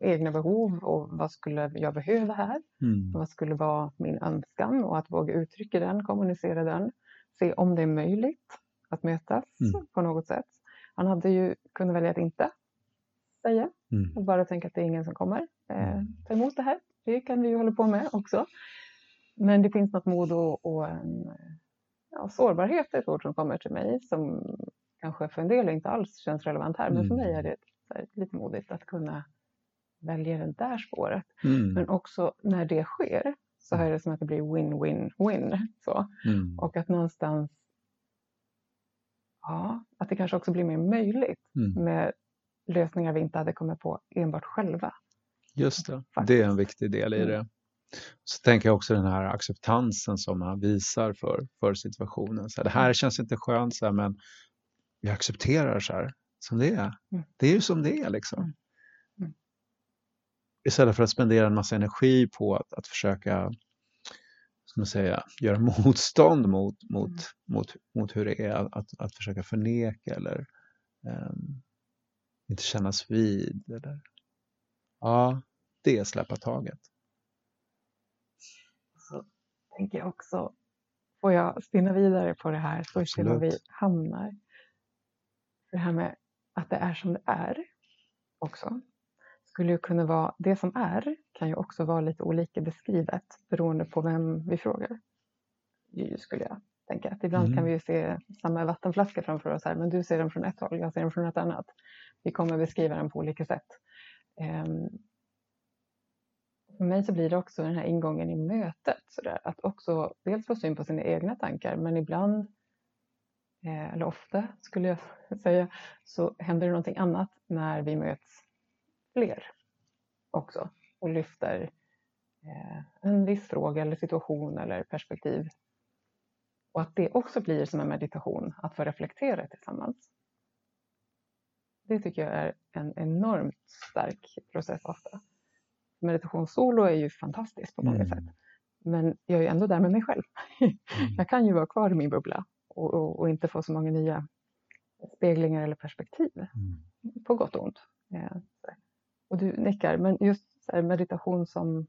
Speaker 1: egna behov och vad skulle jag behöva här? Mm. Vad skulle vara min önskan och att våga uttrycka den, kommunicera den, se om det är möjligt att mötas mm. på något sätt. Han hade ju kunnat välja att inte säga mm. och bara tänka att det är ingen som kommer eh, mm. ta emot det här. Det kan vi ju hålla på med också. Men det finns något mod och, och en ja, sårbarhet är ett ord som kommer till mig som kanske för en del inte alls känns relevant här, men för mig mm. är det här, lite modigt att kunna välja det där spåret. Mm. Men också när det sker så är det som att det blir win-win-win. Mm. Och att någonstans, ja, att det kanske också blir mer möjligt mm. med lösningar vi inte hade kommit på enbart själva.
Speaker 2: Just det, Faktiskt. det är en viktig del i mm. det. Så tänker jag också den här acceptansen som man visar för, för situationen. Så här, det här mm. känns inte skönt, så här, men vi accepterar så här som det är. Mm. Det är ju som det är liksom. Istället för att spendera en massa energi på att, att försöka ska man säga, (laughs) göra motstånd mot, mot, mm. mot, mot hur det är att, att försöka förneka eller um, inte kännas vid. Eller, ja, det är släppa taget.
Speaker 1: Så tänker jag också, får jag spinna vidare på det här så vi ser var vi hamnar det här med att det är som det är också skulle ju kunna vara, det som är kan ju också vara lite olika beskrivet beroende på vem vi frågar. Skulle jag tänka. Att ibland mm. kan vi ju se samma vattenflaska framför oss här, men du ser den från ett håll, jag ser den från ett annat. Vi kommer beskriva den på olika sätt. Um, för mig så blir det också den här ingången i mötet, så där, att också dels få syn på sina egna tankar, men ibland Eh, eller ofta skulle jag (laughs) säga, så händer det någonting annat när vi möts fler också och lyfter eh, en viss fråga eller situation eller perspektiv. Och att det också blir som en meditation, att få reflektera tillsammans. Det tycker jag är en enormt stark process ofta. Meditation solo är ju fantastiskt på många
Speaker 2: Mm.
Speaker 1: sätt. Men jag är ju ändå där med mig själv.
Speaker 2: Mm. (laughs)
Speaker 1: Jag kan ju vara kvar i min bubbla och, och, och inte få så många nya speglingar eller perspektiv,
Speaker 2: Mm.
Speaker 1: på gott och ont. Eh, så här. Och du nickar, men just så här, meditation som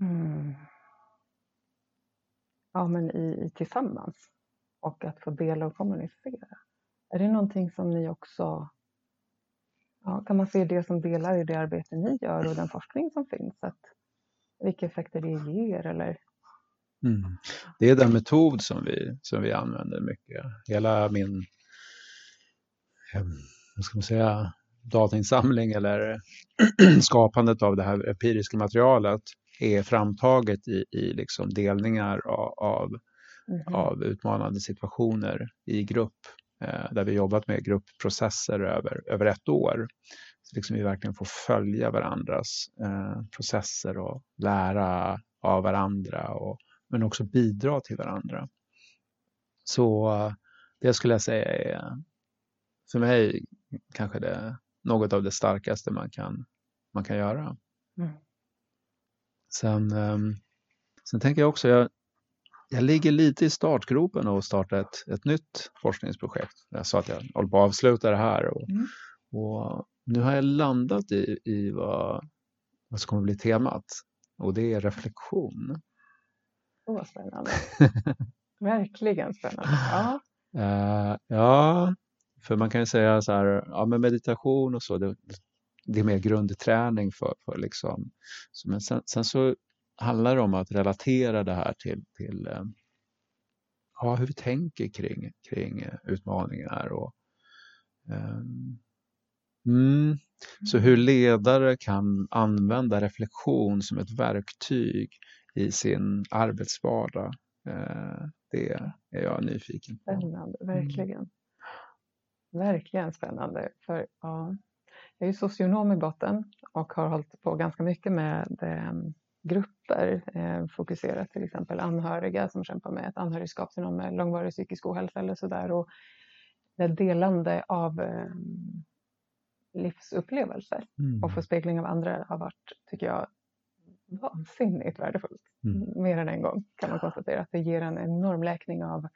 Speaker 1: mm, ja, men i, i tillsammans och att få dela och kommunicera. Är det någonting som ni också ja, kan man se det som delar i det arbete ni gör och den forskning som finns? Att, vilka effekter det ger eller
Speaker 2: Mm. Det är den metod som vi, som vi använder mycket. Hela min eh, vad ska man säga, datainsamling eller (clears throat) skapandet av det här empiriska materialet är framtaget i, i liksom delningar av, av,
Speaker 1: Mhm.
Speaker 2: av utmanande situationer i grupp eh, där vi jobbat med gruppprocesser över, över ett år. Så liksom vi verkligen får följa varandras eh, processer och lära av varandra och, men också bidra till varandra. Så eh, det skulle jag säga är för mig kanske det något av det starkaste man kan, man kan göra.
Speaker 1: Mm.
Speaker 2: Sen, ehm, sen tänker jag också, jag, jag ligger lite i startgropen och starta ett, ett nytt forskningsprojekt. Jag sa att jag håller på att avsluta det här och,
Speaker 1: Mm.
Speaker 2: och nu har jag landat i, i vad, vad som kommer bli temat och det är reflektion.
Speaker 1: Så spännande. (laughs) Verkligen spännande. Ja.
Speaker 2: Eh, ja, för man kan ju säga så här, ja men meditation och så, det, det är mer grundträning för, för liksom. Så, men sen, sen så handlar det om att relatera det här till, till eh, ja, hur vi tänker kring, kring eh, utmaningar och ehm, mm, så hur ledare kan använda reflektion som ett verktyg i sin arbetsvardag. Eh, det är jag nyfiken på.
Speaker 1: Spännande, verkligen. Verkligen spännande. För, ja, jag är socionom i botten och har hållit på ganska mycket med eh, grupper, eh, fokuserat till exempel anhöriga som kämpar med ett anhörigskap till någon med långvarig psykisk ohälsa eller sådär. Och det delande av eh, livsupplevelser
Speaker 2: Mm.
Speaker 1: och få spegling av andra har varit, tycker jag, vansinnigt värdefullt.
Speaker 2: Mm.
Speaker 1: Mer än en gång kan man konstatera att det ger en enorm läkning av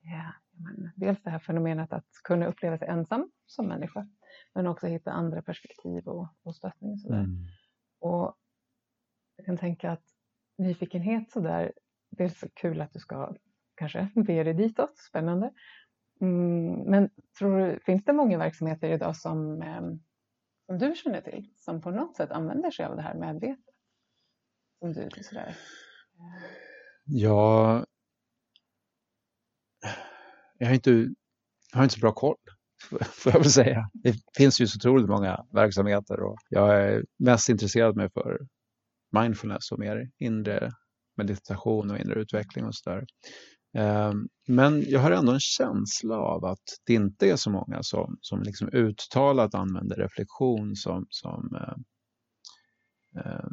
Speaker 1: ja, men, dels det här fenomenet att kunna uppleva sig ensam som människa men också hitta andra perspektiv och, och stöttning. Och.
Speaker 2: Mm.
Speaker 1: Och jag kan tänka att nyfikenhet sådär, det är så kul att du ska kanske be dig ditåt, spännande. Mm, men tror du, finns det många verksamheter idag som, eh, som du känner till som på något sätt använder sig av det här medvetet? Som du sådär. eh,
Speaker 2: Ja, jag har inte, jag har inte så bra koll, (laughs) får jag väl säga. Det finns ju så otroligt många verksamheter och jag är mest intresserad mig för mindfulness och mer inre meditation och inre utveckling och sådär. Ehm, men jag har ändå en känsla av att det inte är så många som, som liksom uttalat använder reflektion som, som eh, eh,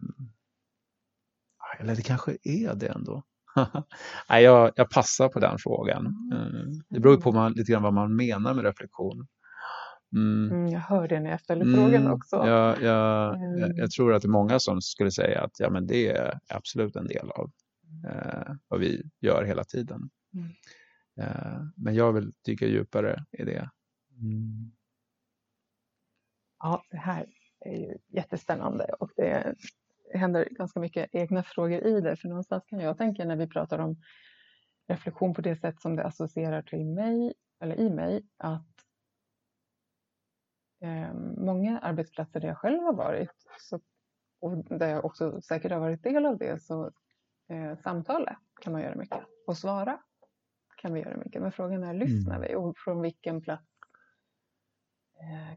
Speaker 2: eller det kanske är det ändå. (laughs) Nej, jag, jag passar på den frågan. Mm. Det beror ju på man, lite grann vad man menar med reflektion. Mm.
Speaker 1: Mm, jag hör det när jag frågan
Speaker 2: Mm,
Speaker 1: också.
Speaker 2: Jag, jag, jag,
Speaker 1: Mm.
Speaker 2: jag tror att det är många som skulle säga att ja, men det är absolut en del av eh, vad vi gör hela tiden.
Speaker 1: Mm.
Speaker 2: Eh, men jag vill dyka djupare i det. Mm.
Speaker 1: Ja, det här är ju jättespännande och det händer ganska mycket egna frågor i det. För någonstans kan jag tänka när vi pratar om reflektion på det sätt som det associerar till mig eller i mig att eh, många arbetsplatser där jag själv har varit så, och där jag också säkert har varit del av det så eh, samtala kan man göra mycket och svara kan vi göra mycket. Men frågan är lyssnar
Speaker 2: Mm.
Speaker 1: vi och från vilken plats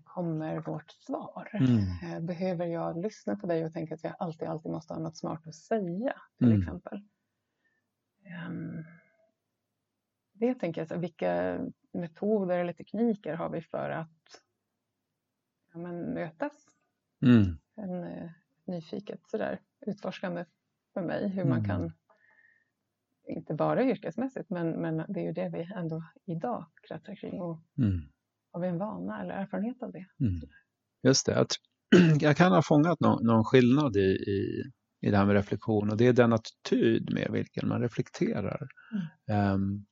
Speaker 1: kommer vårt svar?
Speaker 2: Mm.
Speaker 1: Eh, Behöver jag lyssna på dig och tänka att jag alltid, alltid måste ha något smart att säga till
Speaker 2: Mm.
Speaker 1: exempel? Ehm, det tänker jag, så vilka metoder eller tekniker har vi för att ja, men, mötas?
Speaker 2: Mm.
Speaker 1: En eh, nyfiket sådär utforskande för mig hur man
Speaker 2: Mm.
Speaker 1: kan inte bara yrkesmässigt men, men det är ju det vi ändå idag kretsar kring och
Speaker 2: Mm.
Speaker 1: Har vi en vana eller erfarenhet av det?
Speaker 2: Mm. Just det, jag (clears throat) kan ha fångat någon, någon skillnad i, i, i det här med reflektion och det är den attityd med vilken man reflekterar. Mm. Um,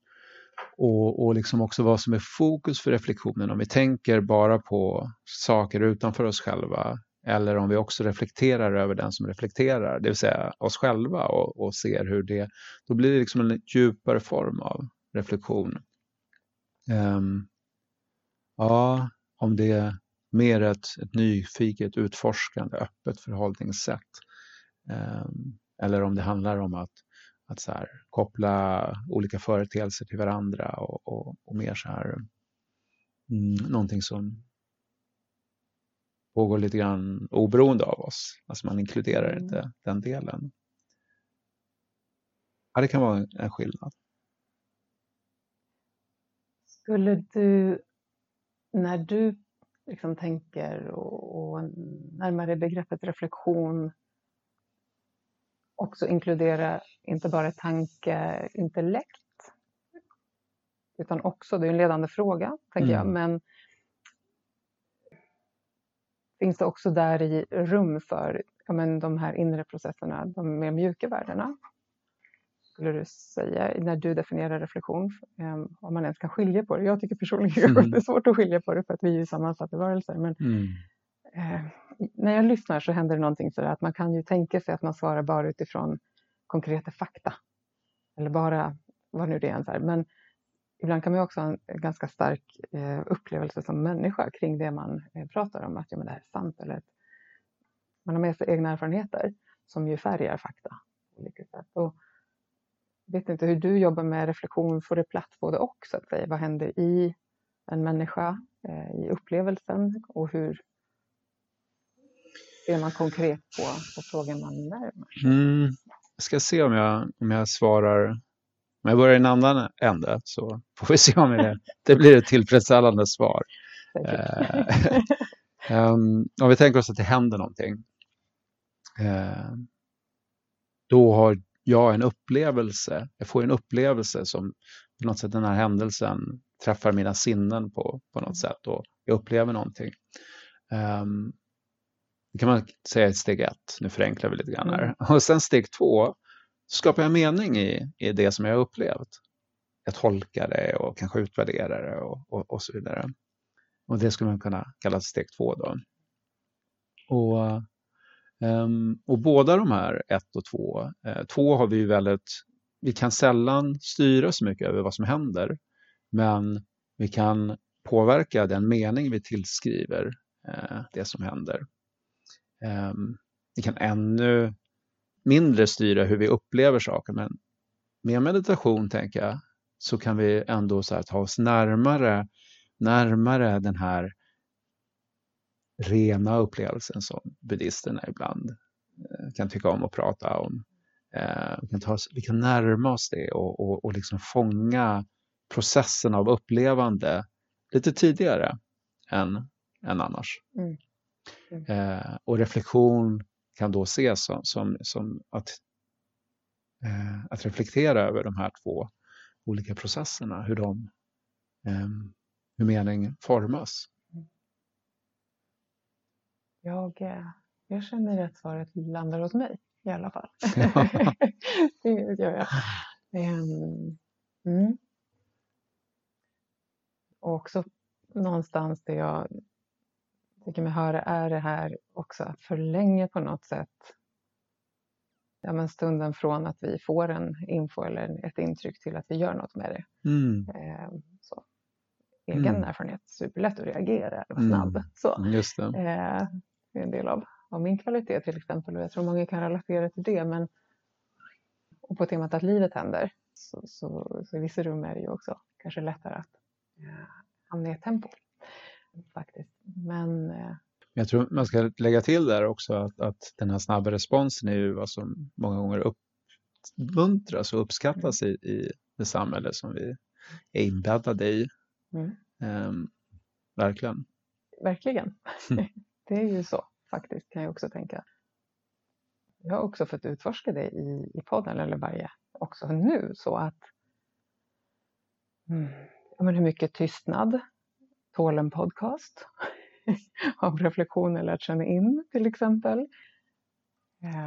Speaker 2: och, och liksom också vad som är fokus för reflektionen. Om vi tänker bara på saker utanför oss själva eller om vi också reflekterar över den som reflekterar, det vill säga oss själva och, och ser hur det, då blir det liksom en djupare form av reflektion. Um, ja, om det är mer ett, ett nyfiket, utforskande, öppet förhållningssätt. Um, eller om det handlar om att, att så här, koppla olika företeelser till varandra och, och, och mer så här mm, någonting som pågår lite grann oberoende av oss. Alltså man inkluderar mm. inte den delen. Ja, det kan vara en skillnad.
Speaker 1: Skulle du, när du liksom tänker och, och närmare begreppet reflektion också inkludera inte bara tankeintellekt utan också, det är en ledande fråga, tänker mm. jag, men finns det också där i rum för ja, men de här inre processerna, de mer mjuka värdena? Skulle du säga när du definierar reflektion, um, om man ens kan skilja på det? Jag tycker personligen (laughs) mm. det är svårt att skilja på det för att vi är sammansatta varelser. Men mm. eh, när jag lyssnar så händer det någonting så att man kan ju tänka sig att man svarar bara utifrån konkreta fakta. Eller bara vad nu det är. Men ibland kan man också ha en ganska stark eh, upplevelse som människa kring det man eh, pratar om, att ja, men det här är sant. Eller att man har med sig egna erfarenheter som ju färgar fakta. På olika sätt. Och vet inte hur du jobbar med reflektion, får det plats både och så att säga? Vad händer i en människa, eh, i upplevelsen och hur ser man konkret på, på frågan man närmar?
Speaker 2: Mm. Jag ska se om jag, om jag svarar om jag börjar i en annan ände så får vi se om det, det blir ett tillfredsställande svar. um, om vi tänker oss att det händer någonting. Uh, då har jag en upplevelse, jag får en upplevelse som på något sätt den här händelsen träffar mina sinnen på, på något sätt och jag upplever någonting. Um, det kan man säga är steg ett, nu förenklar vi lite grann här. Mm. Och sen steg två, skapar jag mening i, i det som jag har upplevt. Jag tolkar det och kanske utvärderar det och, och, och så vidare. Och det skulle man kunna kalla steg två då. Och, Ehm, och båda de här, ett och två, eh, två har vi ju väldigt, vi kan sällan styra så mycket över vad som händer, men vi kan påverka den mening vi tillskriver eh, det som händer. Um, vi kan ännu mindre styra hur vi upplever saker. Men med meditation, tänker jag, så kan vi ändå så ta oss närmare, närmare den här rena upplevelsen som buddhisterna ibland eh, kan tycka om att prata om. Eh, vi kan, ta vi kan närma oss det och, och, och liksom fånga processen av upplevande lite tidigare än, än annars. Mm. Mm. Eh, och reflektion kan då ses som, som, som att, eh, att reflektera över de här två olika processerna, hur, de, eh, hur mening formas.
Speaker 1: Jag, eh, jag känner att svaret landar hos mig i alla fall. (laughs) (laughs) det gör jag. Mm. Och också någonstans det jag tycker mig höra är det här också att förlänga på något sätt ja, men stunden från att vi får en info eller ett intryck till att vi gör något med det. Mm. Eh, så. Egen mm. erfarenhet, superlätt att reagera, snabb. Mm. Så.
Speaker 2: Just det.
Speaker 1: Det är en del av, av min kvalitet till exempel och jag tror många kan relatera till det. Men, och på temat att livet händer så, så, så i vissa rum är det ju också kanske lättare att hamna i ett tempo faktiskt. Men eh,
Speaker 2: jag tror man ska lägga till där också att, att den här snabba responsen är ju vad som många gånger uppmuntras och uppskattas i, i det samhälle som vi är inbäddade i. Mm. Um, verkligen.
Speaker 1: Verkligen. (laughs) det är ju så faktiskt kan jag också tänka. Jag har också fått utforska det i, i podden, eller varje också nu, så att mm, men hur mycket tystnad tål en podcast (laughs) av reflektioner lärt känna in till exempel.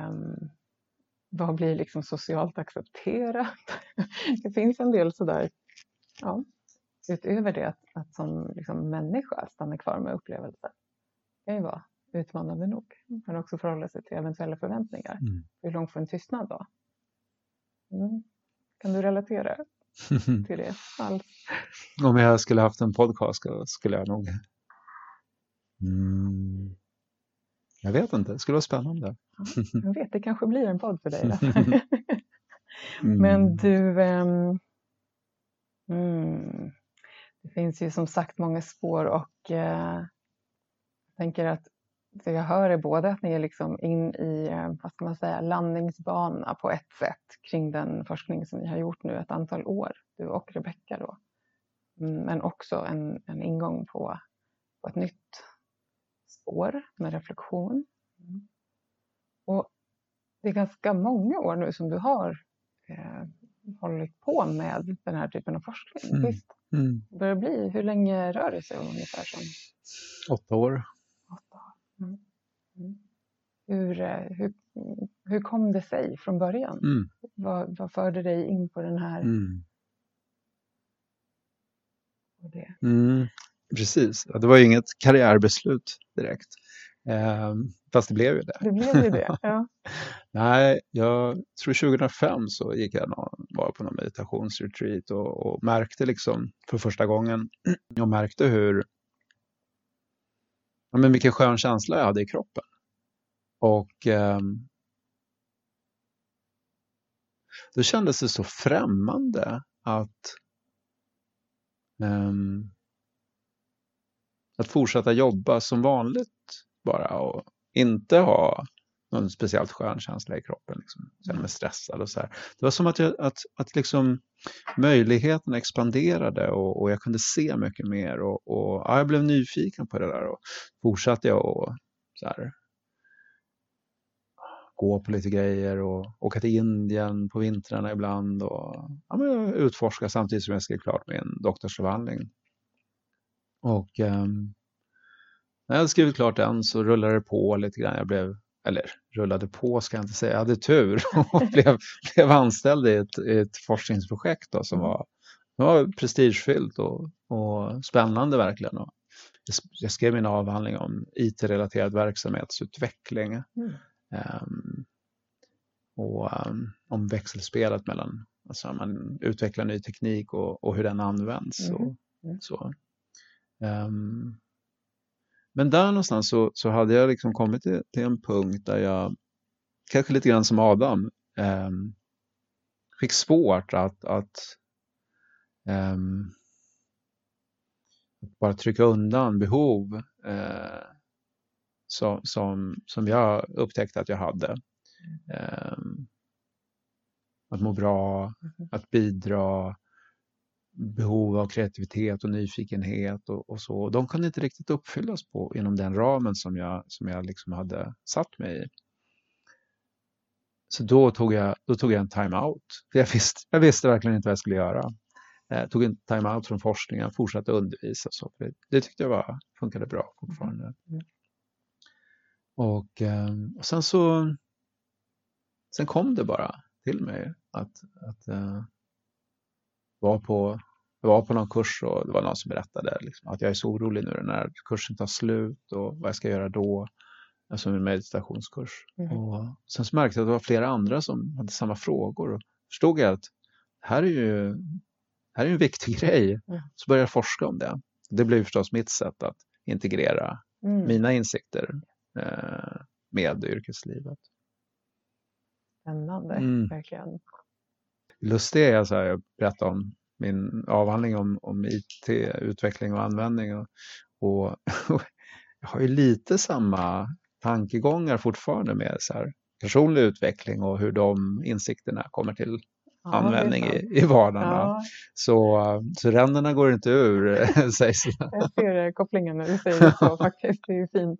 Speaker 1: Um, vad blir liksom socialt accepterat? (laughs) det finns en del sådär, ja, utöver det att, att som liksom människa stanna kvar med upplevelser. Kan ju vara utmanande nog. Men också förhålla sig till eventuella förväntningar. Mm. Hur långt får en tystnad vara? Mm. Kan du relatera (laughs) till det alls?
Speaker 2: Om jag skulle haft en podcast skulle jag nog... Mm. Jag vet inte, det skulle vara spännande.
Speaker 1: jag vet, det kanske blir en podd för dig. (laughs) mm. Men du... Um, mm, det finns ju som sagt många spår och jag tänker att det jag hör är både att ni är liksom in i uh, vad ska man säga, landningsbana på ett sätt kring den forskning som ni har gjort nu ett antal år, du och Rebecka då. Mm, men också en, en ingång på, på ett nytt spår med reflektion. Mm. Och det är ganska många år nu som du har eh, hållit på med den här typen av forskning. Mm. Visst? Mm. Det börjar bli, hur länge rör det sig om ungefär? Som?
Speaker 2: Åtta år.
Speaker 1: Mm. mm. Hur, eh, hur, hur kom det sig från början? Mm. Vad, vad förde dig in på den här? Mm.
Speaker 2: Det? Mm. Precis, det var ju inget karriärbeslut direkt. Eh, fast det blev ju det.
Speaker 1: Det blev ju det, ja. (laughs)
Speaker 2: Nej, jag tror 2005 så gick jag någon, var på någon meditationsretreat och, och märkte liksom för första gången, (clears throat) jag märkte hur, ja, men vilken skön känsla jag hade i kroppen. Och eh, då kändes det så främmande att eh, att fortsätta jobba som vanligt bara och inte ha någon speciellt skön känsla i kroppen. Liksom. Känna mig stressad och så här. Det var som att, jag, att, att liksom möjligheten expanderade och, och jag kunde se mycket mer och, och ja, jag blev nyfiken på det där och fortsatte jag och så här, gå på lite grejer och åka till Indien på vintrarna ibland och ja, men utforska samtidigt som jag skrev klart min doktorsavhandling. Och um, när jag hade skrivit klart den så rullade det på lite grann. Jag blev, eller rullade på ska jag inte säga, jag hade tur (laughs) och (laughs) blev, blev anställd i ett, ett forskningsprojekt då, som mm. var, var prestigefyllt och, och spännande verkligen. Och jag skrev min avhandling om IT-relaterad verksamhetsutveckling. Mm. Um, och um, om växelspelet mellan, alltså man utvecklar ny teknik och, och hur den används. Mm. Och, mm. så. Um, men där någonstans så, så hade jag liksom kommit till, till, en punkt där jag, kanske lite grann som Adam, um, fick svårt att, att, att, bara trycka undan behov uh, som, som, som jag upptäckte att jag hade. Um, att må bra, mm-hmm. att bidra, behov av kreativitet och nyfikenhet och, och, så. De kunde inte riktigt uppfyllas på, inom den ramen som jag, som jag liksom hade satt mig i. Så då tog jag, då tog jag en time-out. Jag visste, jag visste verkligen inte vad jag skulle göra. Jag tog en time-out från forskningen, fortsatte undervisa. Så det, det tyckte jag var, funkade bra fortfarande. Mm. Och, ehm, och sen så sen kom det bara till mig att, att uh, var på, jag var på någon kurs och det var någon som berättade liksom, att jag är så orolig nu när kursen tar slut och vad jag ska göra då. Alltså en meditationskurs. Mm. Och sen så märkte jag att det var flera andra som hade samma frågor. Och förstod jag att här är ju här är en viktig (laughs) grej. Mm. Så började jag forska om det. Det blev förstås mitt sätt att integrera mm. mina insikter eh, med yrkeslivet.
Speaker 1: Spännande, mm. verkligen
Speaker 2: lustiga är så här, jag berättade om min avhandling om, om IT, utveckling och användning. Och, och, (laughs) jag har ju lite samma tankegångar fortfarande med så här, personlig utveckling och hur de insikterna kommer till ja, användning i, i vardagen. Ja. Så, så ränderna går inte ur, (laughs) sägs
Speaker 1: det. Jag ser kopplingen när du säger så faktiskt. Det är ju fint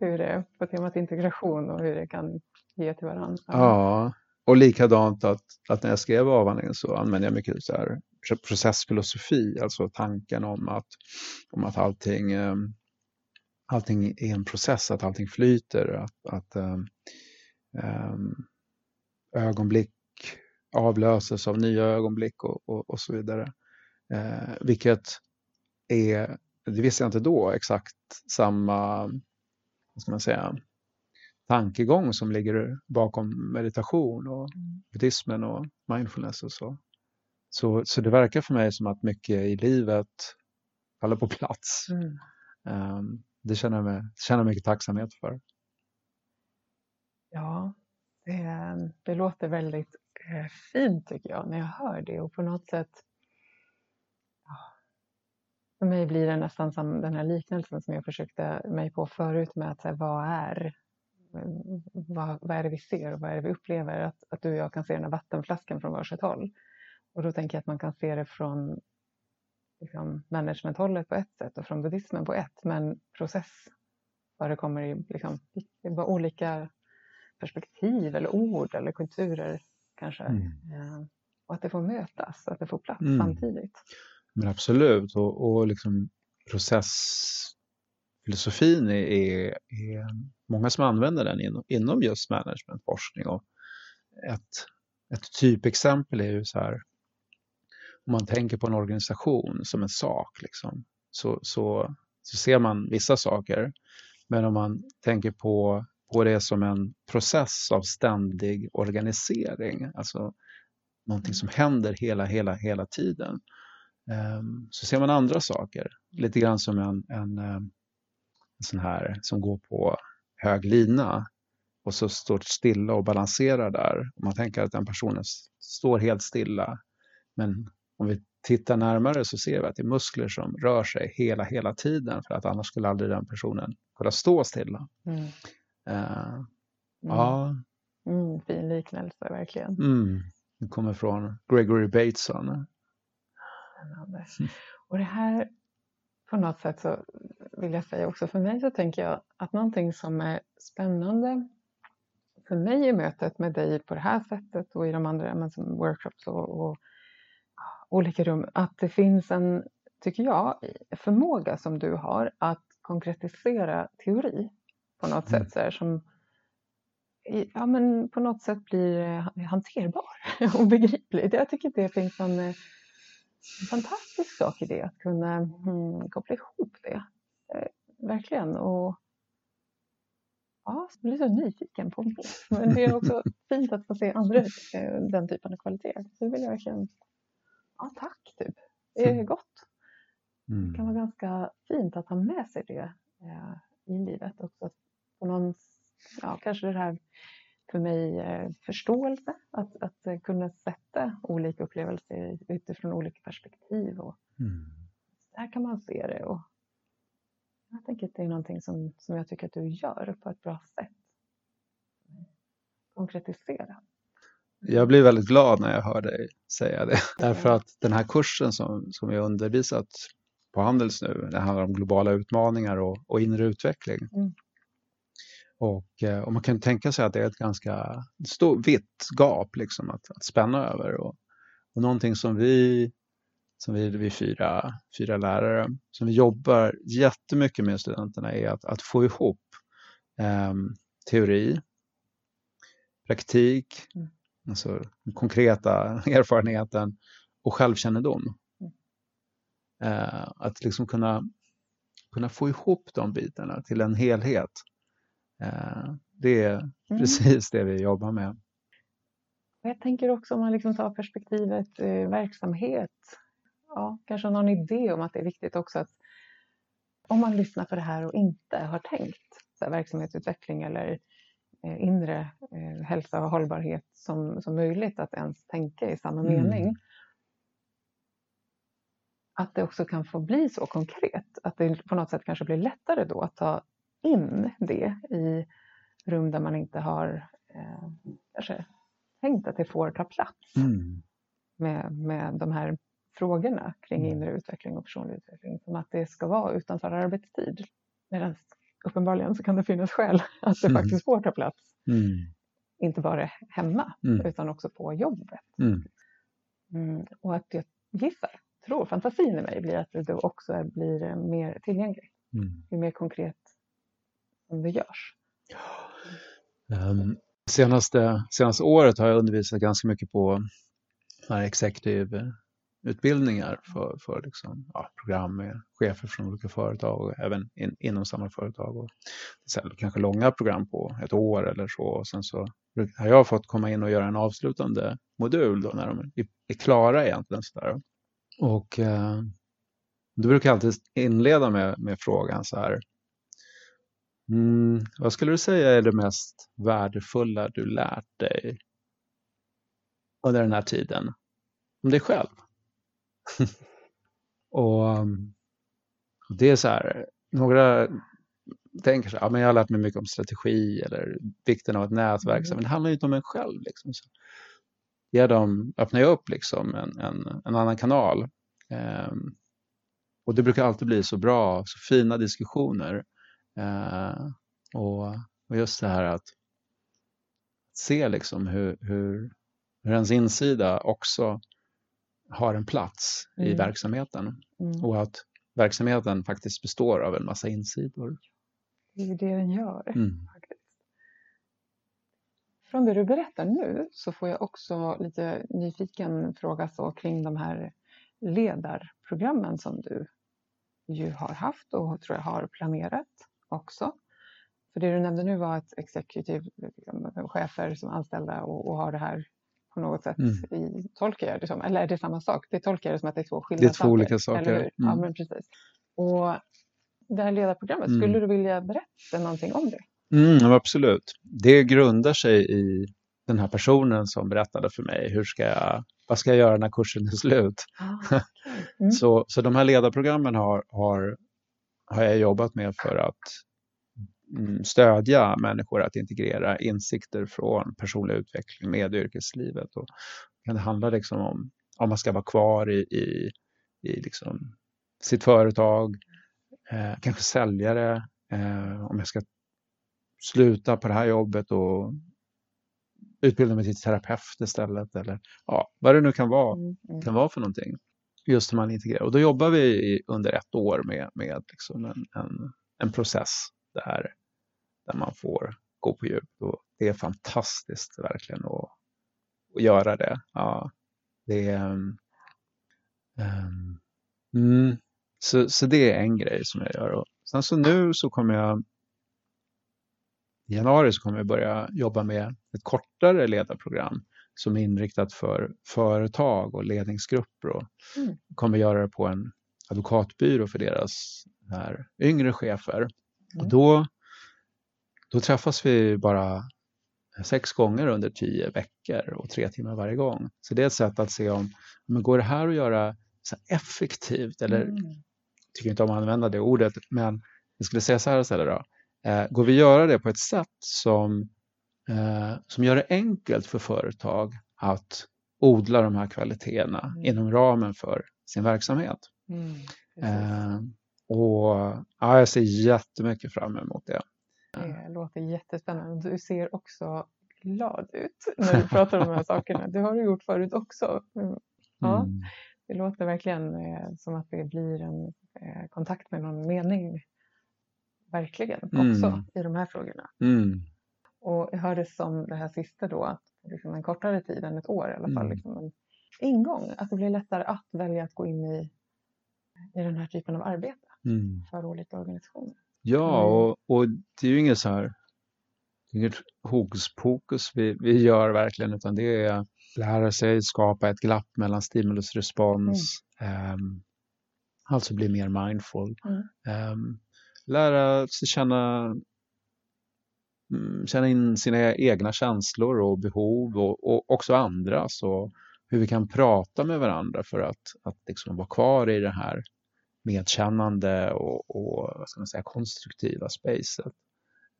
Speaker 1: hur det är på temat integration och hur det kan ge till varandra.
Speaker 2: Ja, och likadant att, att när jag skrev avhandlingen så använde jag mycket så här processfilosofi, alltså tanken om att, om att allting, eh, allting är en process, att allting flyter, att, att um, ögonblick avlöses av nya ögonblick och, och, och så vidare. Uh, vilket är, det visste jag inte då, exakt samma vad ska man säga, tankegång som ligger bakom meditation och mm. buddhismen och mindfulness och så. så. Så det verkar för mig som att mycket i livet faller på plats. Mm. Um, det känner jag, mig, känner jag mycket tacksamhet för.
Speaker 1: Ja, det, det låter väldigt eh, fint tycker jag när jag hör det och på något sätt för mig blir det nästan som den här liknelsen som jag försökte mig på förut med att säga, vad är vad, vad är det vi ser och vad är det vi upplever? Att, att du och jag kan se den här vattenflaskan från varsitt håll. Och då tänker jag att man kan se det från liksom, managementhållet på ett sätt och från buddhismen på ett, men process förekommer i liksom, olika perspektiv eller ord eller kulturer kanske. Mm. Eh, och att det får mötas, att det får plats mm. samtidigt.
Speaker 2: Men absolut, och, och liksom Filosofin är, är, är, många som använder den inom, inom just managementforskning. Och ett, ett typexempel är ju så här, om man tänker på en organisation som en sak, liksom, så, så, så ser man vissa saker. Men om man tänker på, på det som en process av ständig organisering, alltså någonting som händer hela, hela, hela tiden, ehm, så ser man andra saker, lite grann som en, en ehm, sån här som går på hög lina och så står stilla och balanserar där. man tänker att den personen står helt stilla. Men om vi tittar närmare så ser vi att det är muskler som rör sig hela, hela tiden för att annars skulle aldrig den personen kunna stå stilla. Mm. Uh,
Speaker 1: mm. Ja. Mm, fin liknelse, verkligen.
Speaker 2: Mm. Det kommer från Gregory Bateson,
Speaker 1: spännande. Och det här på något sätt så vill jag säga också för mig så tänker jag att någonting som är spännande för mig i mötet med dig på det här sättet och i de andra men som workshops och, och olika rum, att det finns en, tycker jag, förmåga som du har att konkretisera teori på något mm. sätt så här, som ja, men på något sätt blir hanterbar (laughs) och begriplig. Jag tycker det finns en en fantastisk sak i det, att kunna mm, koppla ihop det. Eh, verkligen. Och ja, jag blir så nyfiken på mer. Men det är också (laughs) fint att få se andra eh, den typen av kvaliteter. Så vill jag verkligen, ja tack typ. Det är mm. gott. Mm. Det kan vara ganska fint att ha med sig det eh, i livet också. På någon, ja, kanske det här för mig eh, förståelse, att, att eh, kunna sätta olika upplevelser utifrån olika perspektiv. Och mm. Där kan man se det. Och jag tänker att det är någonting som, som jag tycker att du gör på ett bra sätt. Konkretisera.
Speaker 2: Jag blir väldigt glad när jag hör dig säga det. (laughs) Därför att den här kursen som, som jag undervisat på Handels nu, det handlar om globala utmaningar och, och inre utveckling. Mm. Och, eh, och, man kan tänka sig att det är ett ganska stort, vitt gap liksom att, att spänna över. Och, och någonting som vi, som vi, vi fyra, fyra lärare, som vi jobbar jättemycket med studenterna är att, att få ihop eh, teori, praktik, mm. alltså den konkreta (laughs) erfarenheten och självkännedom. Mm. Eh, att liksom kunna, kunna få ihop de bitarna till en helhet det är mm. precis det vi jobbar med.
Speaker 1: Jag tänker också om man liksom tar perspektivet eh, verksamhet. Ja, kanske någon idé om att det är viktigt också att om man lyssnar på det här och inte har tänkt så här, verksamhetsutveckling eller eh, inre eh, hälsa och hållbarhet som, som möjligt att ens tänka i samma mm. mening. Att det också kan få bli så konkret, att det på något sätt kanske blir lättare då att ta in det i rum där man inte har eh, kanske tänkt att det får ta plats mm. med, med de här frågorna kring mm. inre utveckling och personlig utveckling. Som att det ska vara utanför arbetstid. Medan uppenbarligen så kan det finnas skäl (laughs) att det mm. faktiskt får ta plats. Mm. Inte bara hemma mm. utan också på jobbet. Mm. Mm, och att jag gissar, tror, fantasin i mig blir att det också blir mer tillgängligt. Ju mer konkret som det görs.
Speaker 2: Um, ehm, senaste, senaste året har jag undervisat ganska mycket på eh, executive utbildningar för, för liksom, ja, program med chefer från olika företag och även in, inom samma företag. Och sen kanske långa program på ett år eller så. Och sen så har jag fått komma in och göra en avslutande modul då när de är klara egentligen. Så där. Och eh, då brukar jag alltid inleda med, med frågan så här. Mm, vad skulle du säga är det mest värdefulla du lärt dig under den här tiden? Om dig själv? (laughs) och, och, det är så här, några tänker så här, ja, men jag har lärt mig mycket om strategi eller vikten av ett nätverk, mm. men det handlar ju inte om en själv. Liksom. Så ge dem, öppnar jag upp liksom en, en, en annan kanal. Um, och det brukar alltid bli så bra, så fina diskussioner. Uh, och, och, just det här att se liksom hur, hur, hur ens insida också har en plats mm. i verksamheten mm. och att verksamheten faktiskt består av en massa insidor.
Speaker 1: Det är det den gör. Mm. Faktiskt. Från det du berättar nu så får jag också lite nyfiken fråga så kring de här ledarprogrammen som du ju har haft och tror jag har planerat också. För det du nämnde nu var att executive liksom, chefer som anställda och, och har det här på något sätt, mm. i, tolkar jag det som. Eller är det samma sak? Det tolkar jag det som att det är två skilda
Speaker 2: saker. Det är två saker, olika saker. Mm.
Speaker 1: Ja, men precis. Och det här ledarprogrammet, mm. skulle du vilja berätta någonting om det?
Speaker 2: Mm, absolut. Det grundar sig i den här personen som berättade för mig, hur ska jag, vad ska jag göra när kursen är slut? Ah, okay. (laughs) mm. så, så de här ledarprogrammen har, har, har jag jobbat med för att Mm, stödja människor att integrera insikter från personlig utveckling med yrkeslivet. Och det handlar liksom om om man ska vara kvar i, i, i liksom sitt företag, eh, kanske säljare, eh, om jag ska sluta på det här jobbet och utbilda mig till terapeut istället eller ja, vad det nu kan vara, mm, mm. kan vara för någonting. Just hur man integrerar. Och då jobbar vi under ett år med, med liksom en, en, en process där, där man får gå på djup. Och det är fantastiskt verkligen att, att göra det. Ja, det är, um, mm, så, så det är en grej som jag gör. Och sen så nu så kommer jag i januari så kommer jag börja jobba med ett kortare ledarprogram som är inriktat för företag och ledningsgrupper och mm. kommer göra det på en advokatbyrå för deras här, yngre chefer. Mm. Och då då träffas vi bara sex gånger under tio veckor och tre timmar varje gång. Så det är ett sätt att se om, men går det här att göra så effektivt eller, mm. tycker inte om att använda det ordet, men jag skulle säga så här istället då. Eh, går vi att göra det på ett sätt som, eh, som gör det enkelt för företag att odla de här kvaliteterna mm. inom ramen för sin verksamhet. Mm, eh, och ja, jag ser jättemycket fram emot det.
Speaker 1: Det låter jättespännande. Du ser också glad ut när du pratar om de här sakerna. Det har du gjort förut också. Ja, mm. Det låter verkligen eh, som att det blir en eh, kontakt med någon mening. Verkligen också mm. i de här frågorna. Mm. Och jag hörde som det här sista då, att liksom en kortare tid än ett år i alla fall, mm. liksom en ingång. Att det blir lättare att välja att gå in i, i den här typen av arbete mm. för olika organisationer.
Speaker 2: Ja, mm. och, och det är ju inget så här, inget hokus pokus vi, vi gör verkligen, utan det är lära sig skapa ett glapp mellan stimulus respons. Mm. Um, alltså bli mer mindful. Mm. Um, lära sig känna, känna in sina egna känslor och behov och, och också andras och hur vi kan prata med varandra för att, att liksom vara kvar i det här medkännande och, och vad ska man säga, konstruktiva spacet.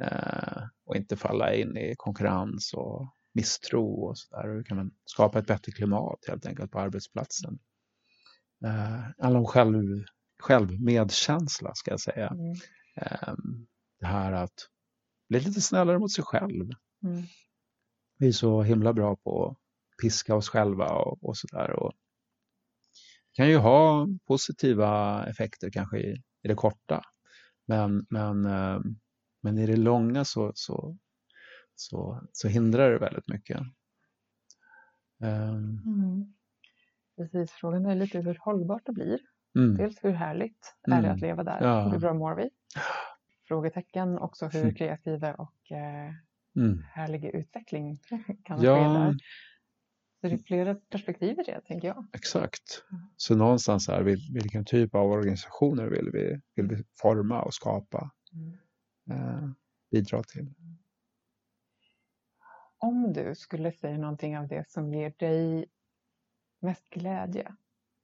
Speaker 2: Eh, och inte falla in i konkurrens och misstro och så där. Hur kan man skapa ett bättre klimat helt enkelt på arbetsplatsen? Eh, handlar om själv, självmedkänsla ska jag säga. Mm. Eh, det här att bli lite snällare mot sig själv. Mm. Vi är så himla bra på att piska oss själva och, och sådär. kan ju ha positiva effekter kanske i, i det korta. Men, men, eh, men i det långa så, så, så, så hindrar det väldigt mycket.
Speaker 1: Um. Mm. Precis, frågan är lite hur hållbart det blir. Mm. Dels hur härligt är det att mm. leva där? Ja. Hur bra mår vi? (gasps) Frågetecken också hur mm. kreativa och eh, mm. härlig utveckling (laughs) kan ja. ske där. Så det är flera perspektiv i det, tänker jag.
Speaker 2: Exakt. Så någonstans här, vilken typ av organisationer vill vi, vill vi forma och skapa? Mm. Eh, bidra till.
Speaker 1: Om du skulle säga någonting av det som ger dig mest glädje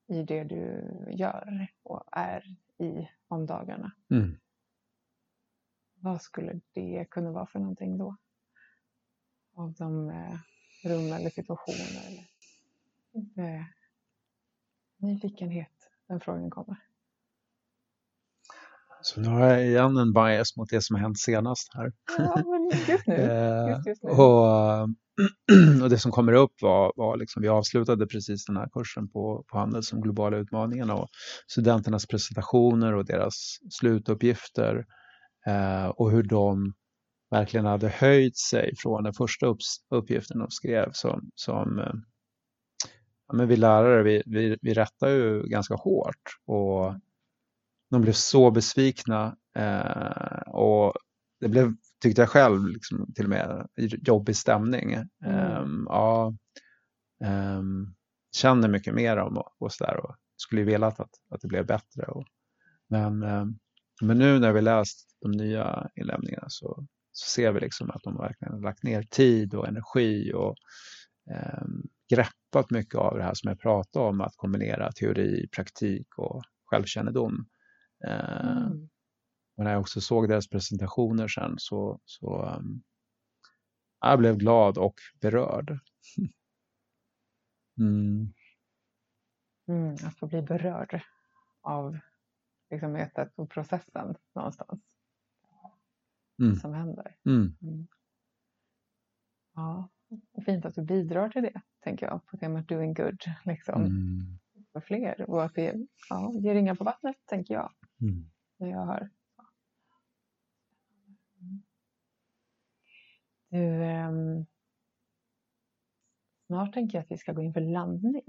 Speaker 1: i det du gör och är i om dagarna. Mm. Vad skulle det kunna vara för någonting då? Av de eh, rum eller situationer? Eller, eh, nyfikenhet, den frågan kommer.
Speaker 2: Så nu har jag igen en bias mot det som har hänt senast här.
Speaker 1: Ja, men just nu. (laughs)
Speaker 2: Just,
Speaker 1: just nu.
Speaker 2: och, (clears throat) och det som kommer upp var, var liksom, vi avslutade precis den här kursen på, på Handel som globala utmaningen och studenternas presentationer och deras slutuppgifter eh, och hur de verkligen hade höjt sig från den första upp, uppgiften de skrev som, som eh, ja, men vi lärare, vi, vi, vi rättar ju ganska hårt och de blev så besvikna eh, och det blev, tyckte jag själv, liksom, till och med jobbig stämning. Um, ja, um, känner mycket mer om och, och sådär och skulle ju velat att, att det blev bättre. Och, men, um, men nu när vi läst de nya inlämningarna så, så ser vi liksom att de verkligen har lagt ner tid och energi och greppat mycket av det här som jag pratade om, att kombinera teori, praktik och självkännedom. Mm. Och när jag också såg deras presentationer sen så, så um, jag blev glad och berörd. (laughs)
Speaker 1: Mm. Mm, att få bli berörd av liksom, mötet och processen någonstans. Mm. Som händer. Mm. mm. Ja, fint att du bidrar till det, tänker jag, på temat doing good. Liksom. Mm. För fler och att det ja, ger ringar på vattnet, tänker jag. Mm. När jag hör Du, eh, snart tänker jag att vi ska gå in för landning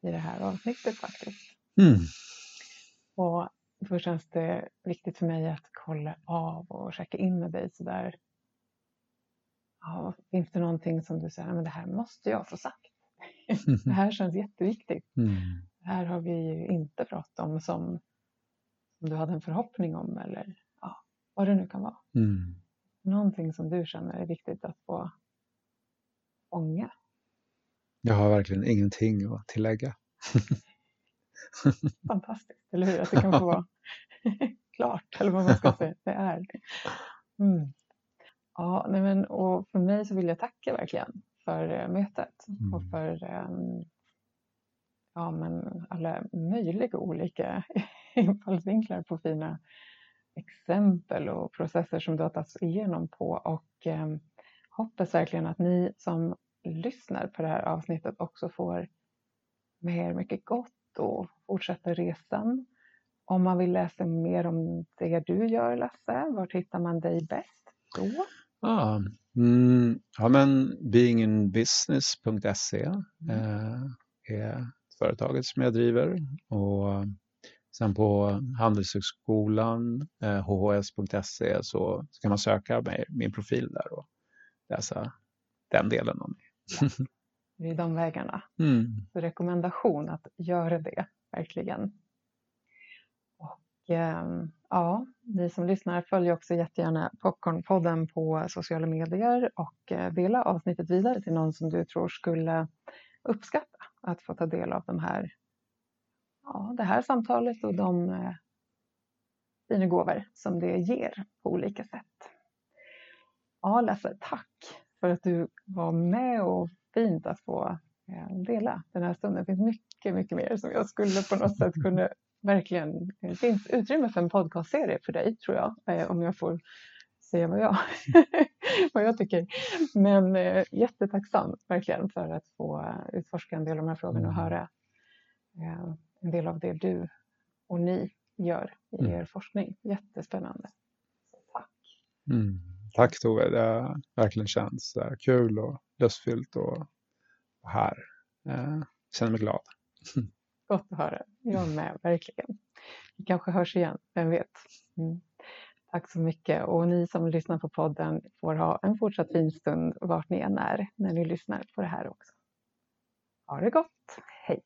Speaker 1: i det här avsnittet faktiskt. Mm. Och då känns det viktigt för mig att kolla av och checka in med dig sådär. Ja, finns det någonting som du säger, men det här måste jag få sagt. (laughs) det här känns jätteviktigt. Mm. Det här har vi ju inte pratat om som, som du hade en förhoppning om eller ja, vad det nu kan vara. Mm. Någonting som du känner är viktigt att få fånga?
Speaker 2: Jag har verkligen ingenting att tillägga. (laughs)
Speaker 1: Fantastiskt, eller hur? Att det kan få (laughs) vara (laughs) klart, eller vad man ska säga. Det är mm. Ja, nej men, och för mig så vill jag tacka verkligen för eh, mötet mm. och för um, ja, men alla möjliga olika (laughs) infallsvinklar på fina exempel och processer som du har tagit igenom på och eh, hoppas verkligen att ni som lyssnar på det här avsnittet också får med er mycket gott och fortsätter resan. Om man vill läsa mer om det du gör Lasse, var hittar man dig bäst då?
Speaker 2: Ah, mm, ja, men beinginbusiness.se eh, är företaget som jag driver och Sen på Handelshögskolan, eh, hhs.se, så, kan man söka mig, min profil där och läsa den delen om mig.
Speaker 1: det är de vägarna. Mm. Så rekommendation att göra det, verkligen. Ehm, ja, ni som lyssnar följer också jättegärna Popcornpodden på sociala medier och eh, dela avsnittet vidare till någon som du tror skulle uppskatta att få ta del av de här ja, det här samtalet och de eh, fina gåvor som det ger på olika sätt. Ja, Lasse, tack för att du var med och fint att få eh, dela den här stunden. Det finns mycket, mycket mer som jag skulle på något sätt kunna verkligen... Det finns utrymme för en podcastserie för dig, tror jag, eh, om jag får säga vad jag, (laughs) vad jag tycker. Men eh, jättetacksam verkligen för att få utforska en del av de här frågorna och höra en del av det du och ni gör i
Speaker 2: Mm.
Speaker 1: er forskning. Jättespännande. Tack.
Speaker 2: Mm. Tack Tove, det har verkligen känts kul och lustfyllt och, och här. Eh, känner mig glad. (laughs)
Speaker 1: Gott att höra. Jag med, verkligen. Vi kanske hörs igen, vem vet. Mm. Tack så mycket och ni som lyssnar på podden får ha en fortsatt fin stund vart ni än är när ni lyssnar på det här också. Ha det gott. Hej!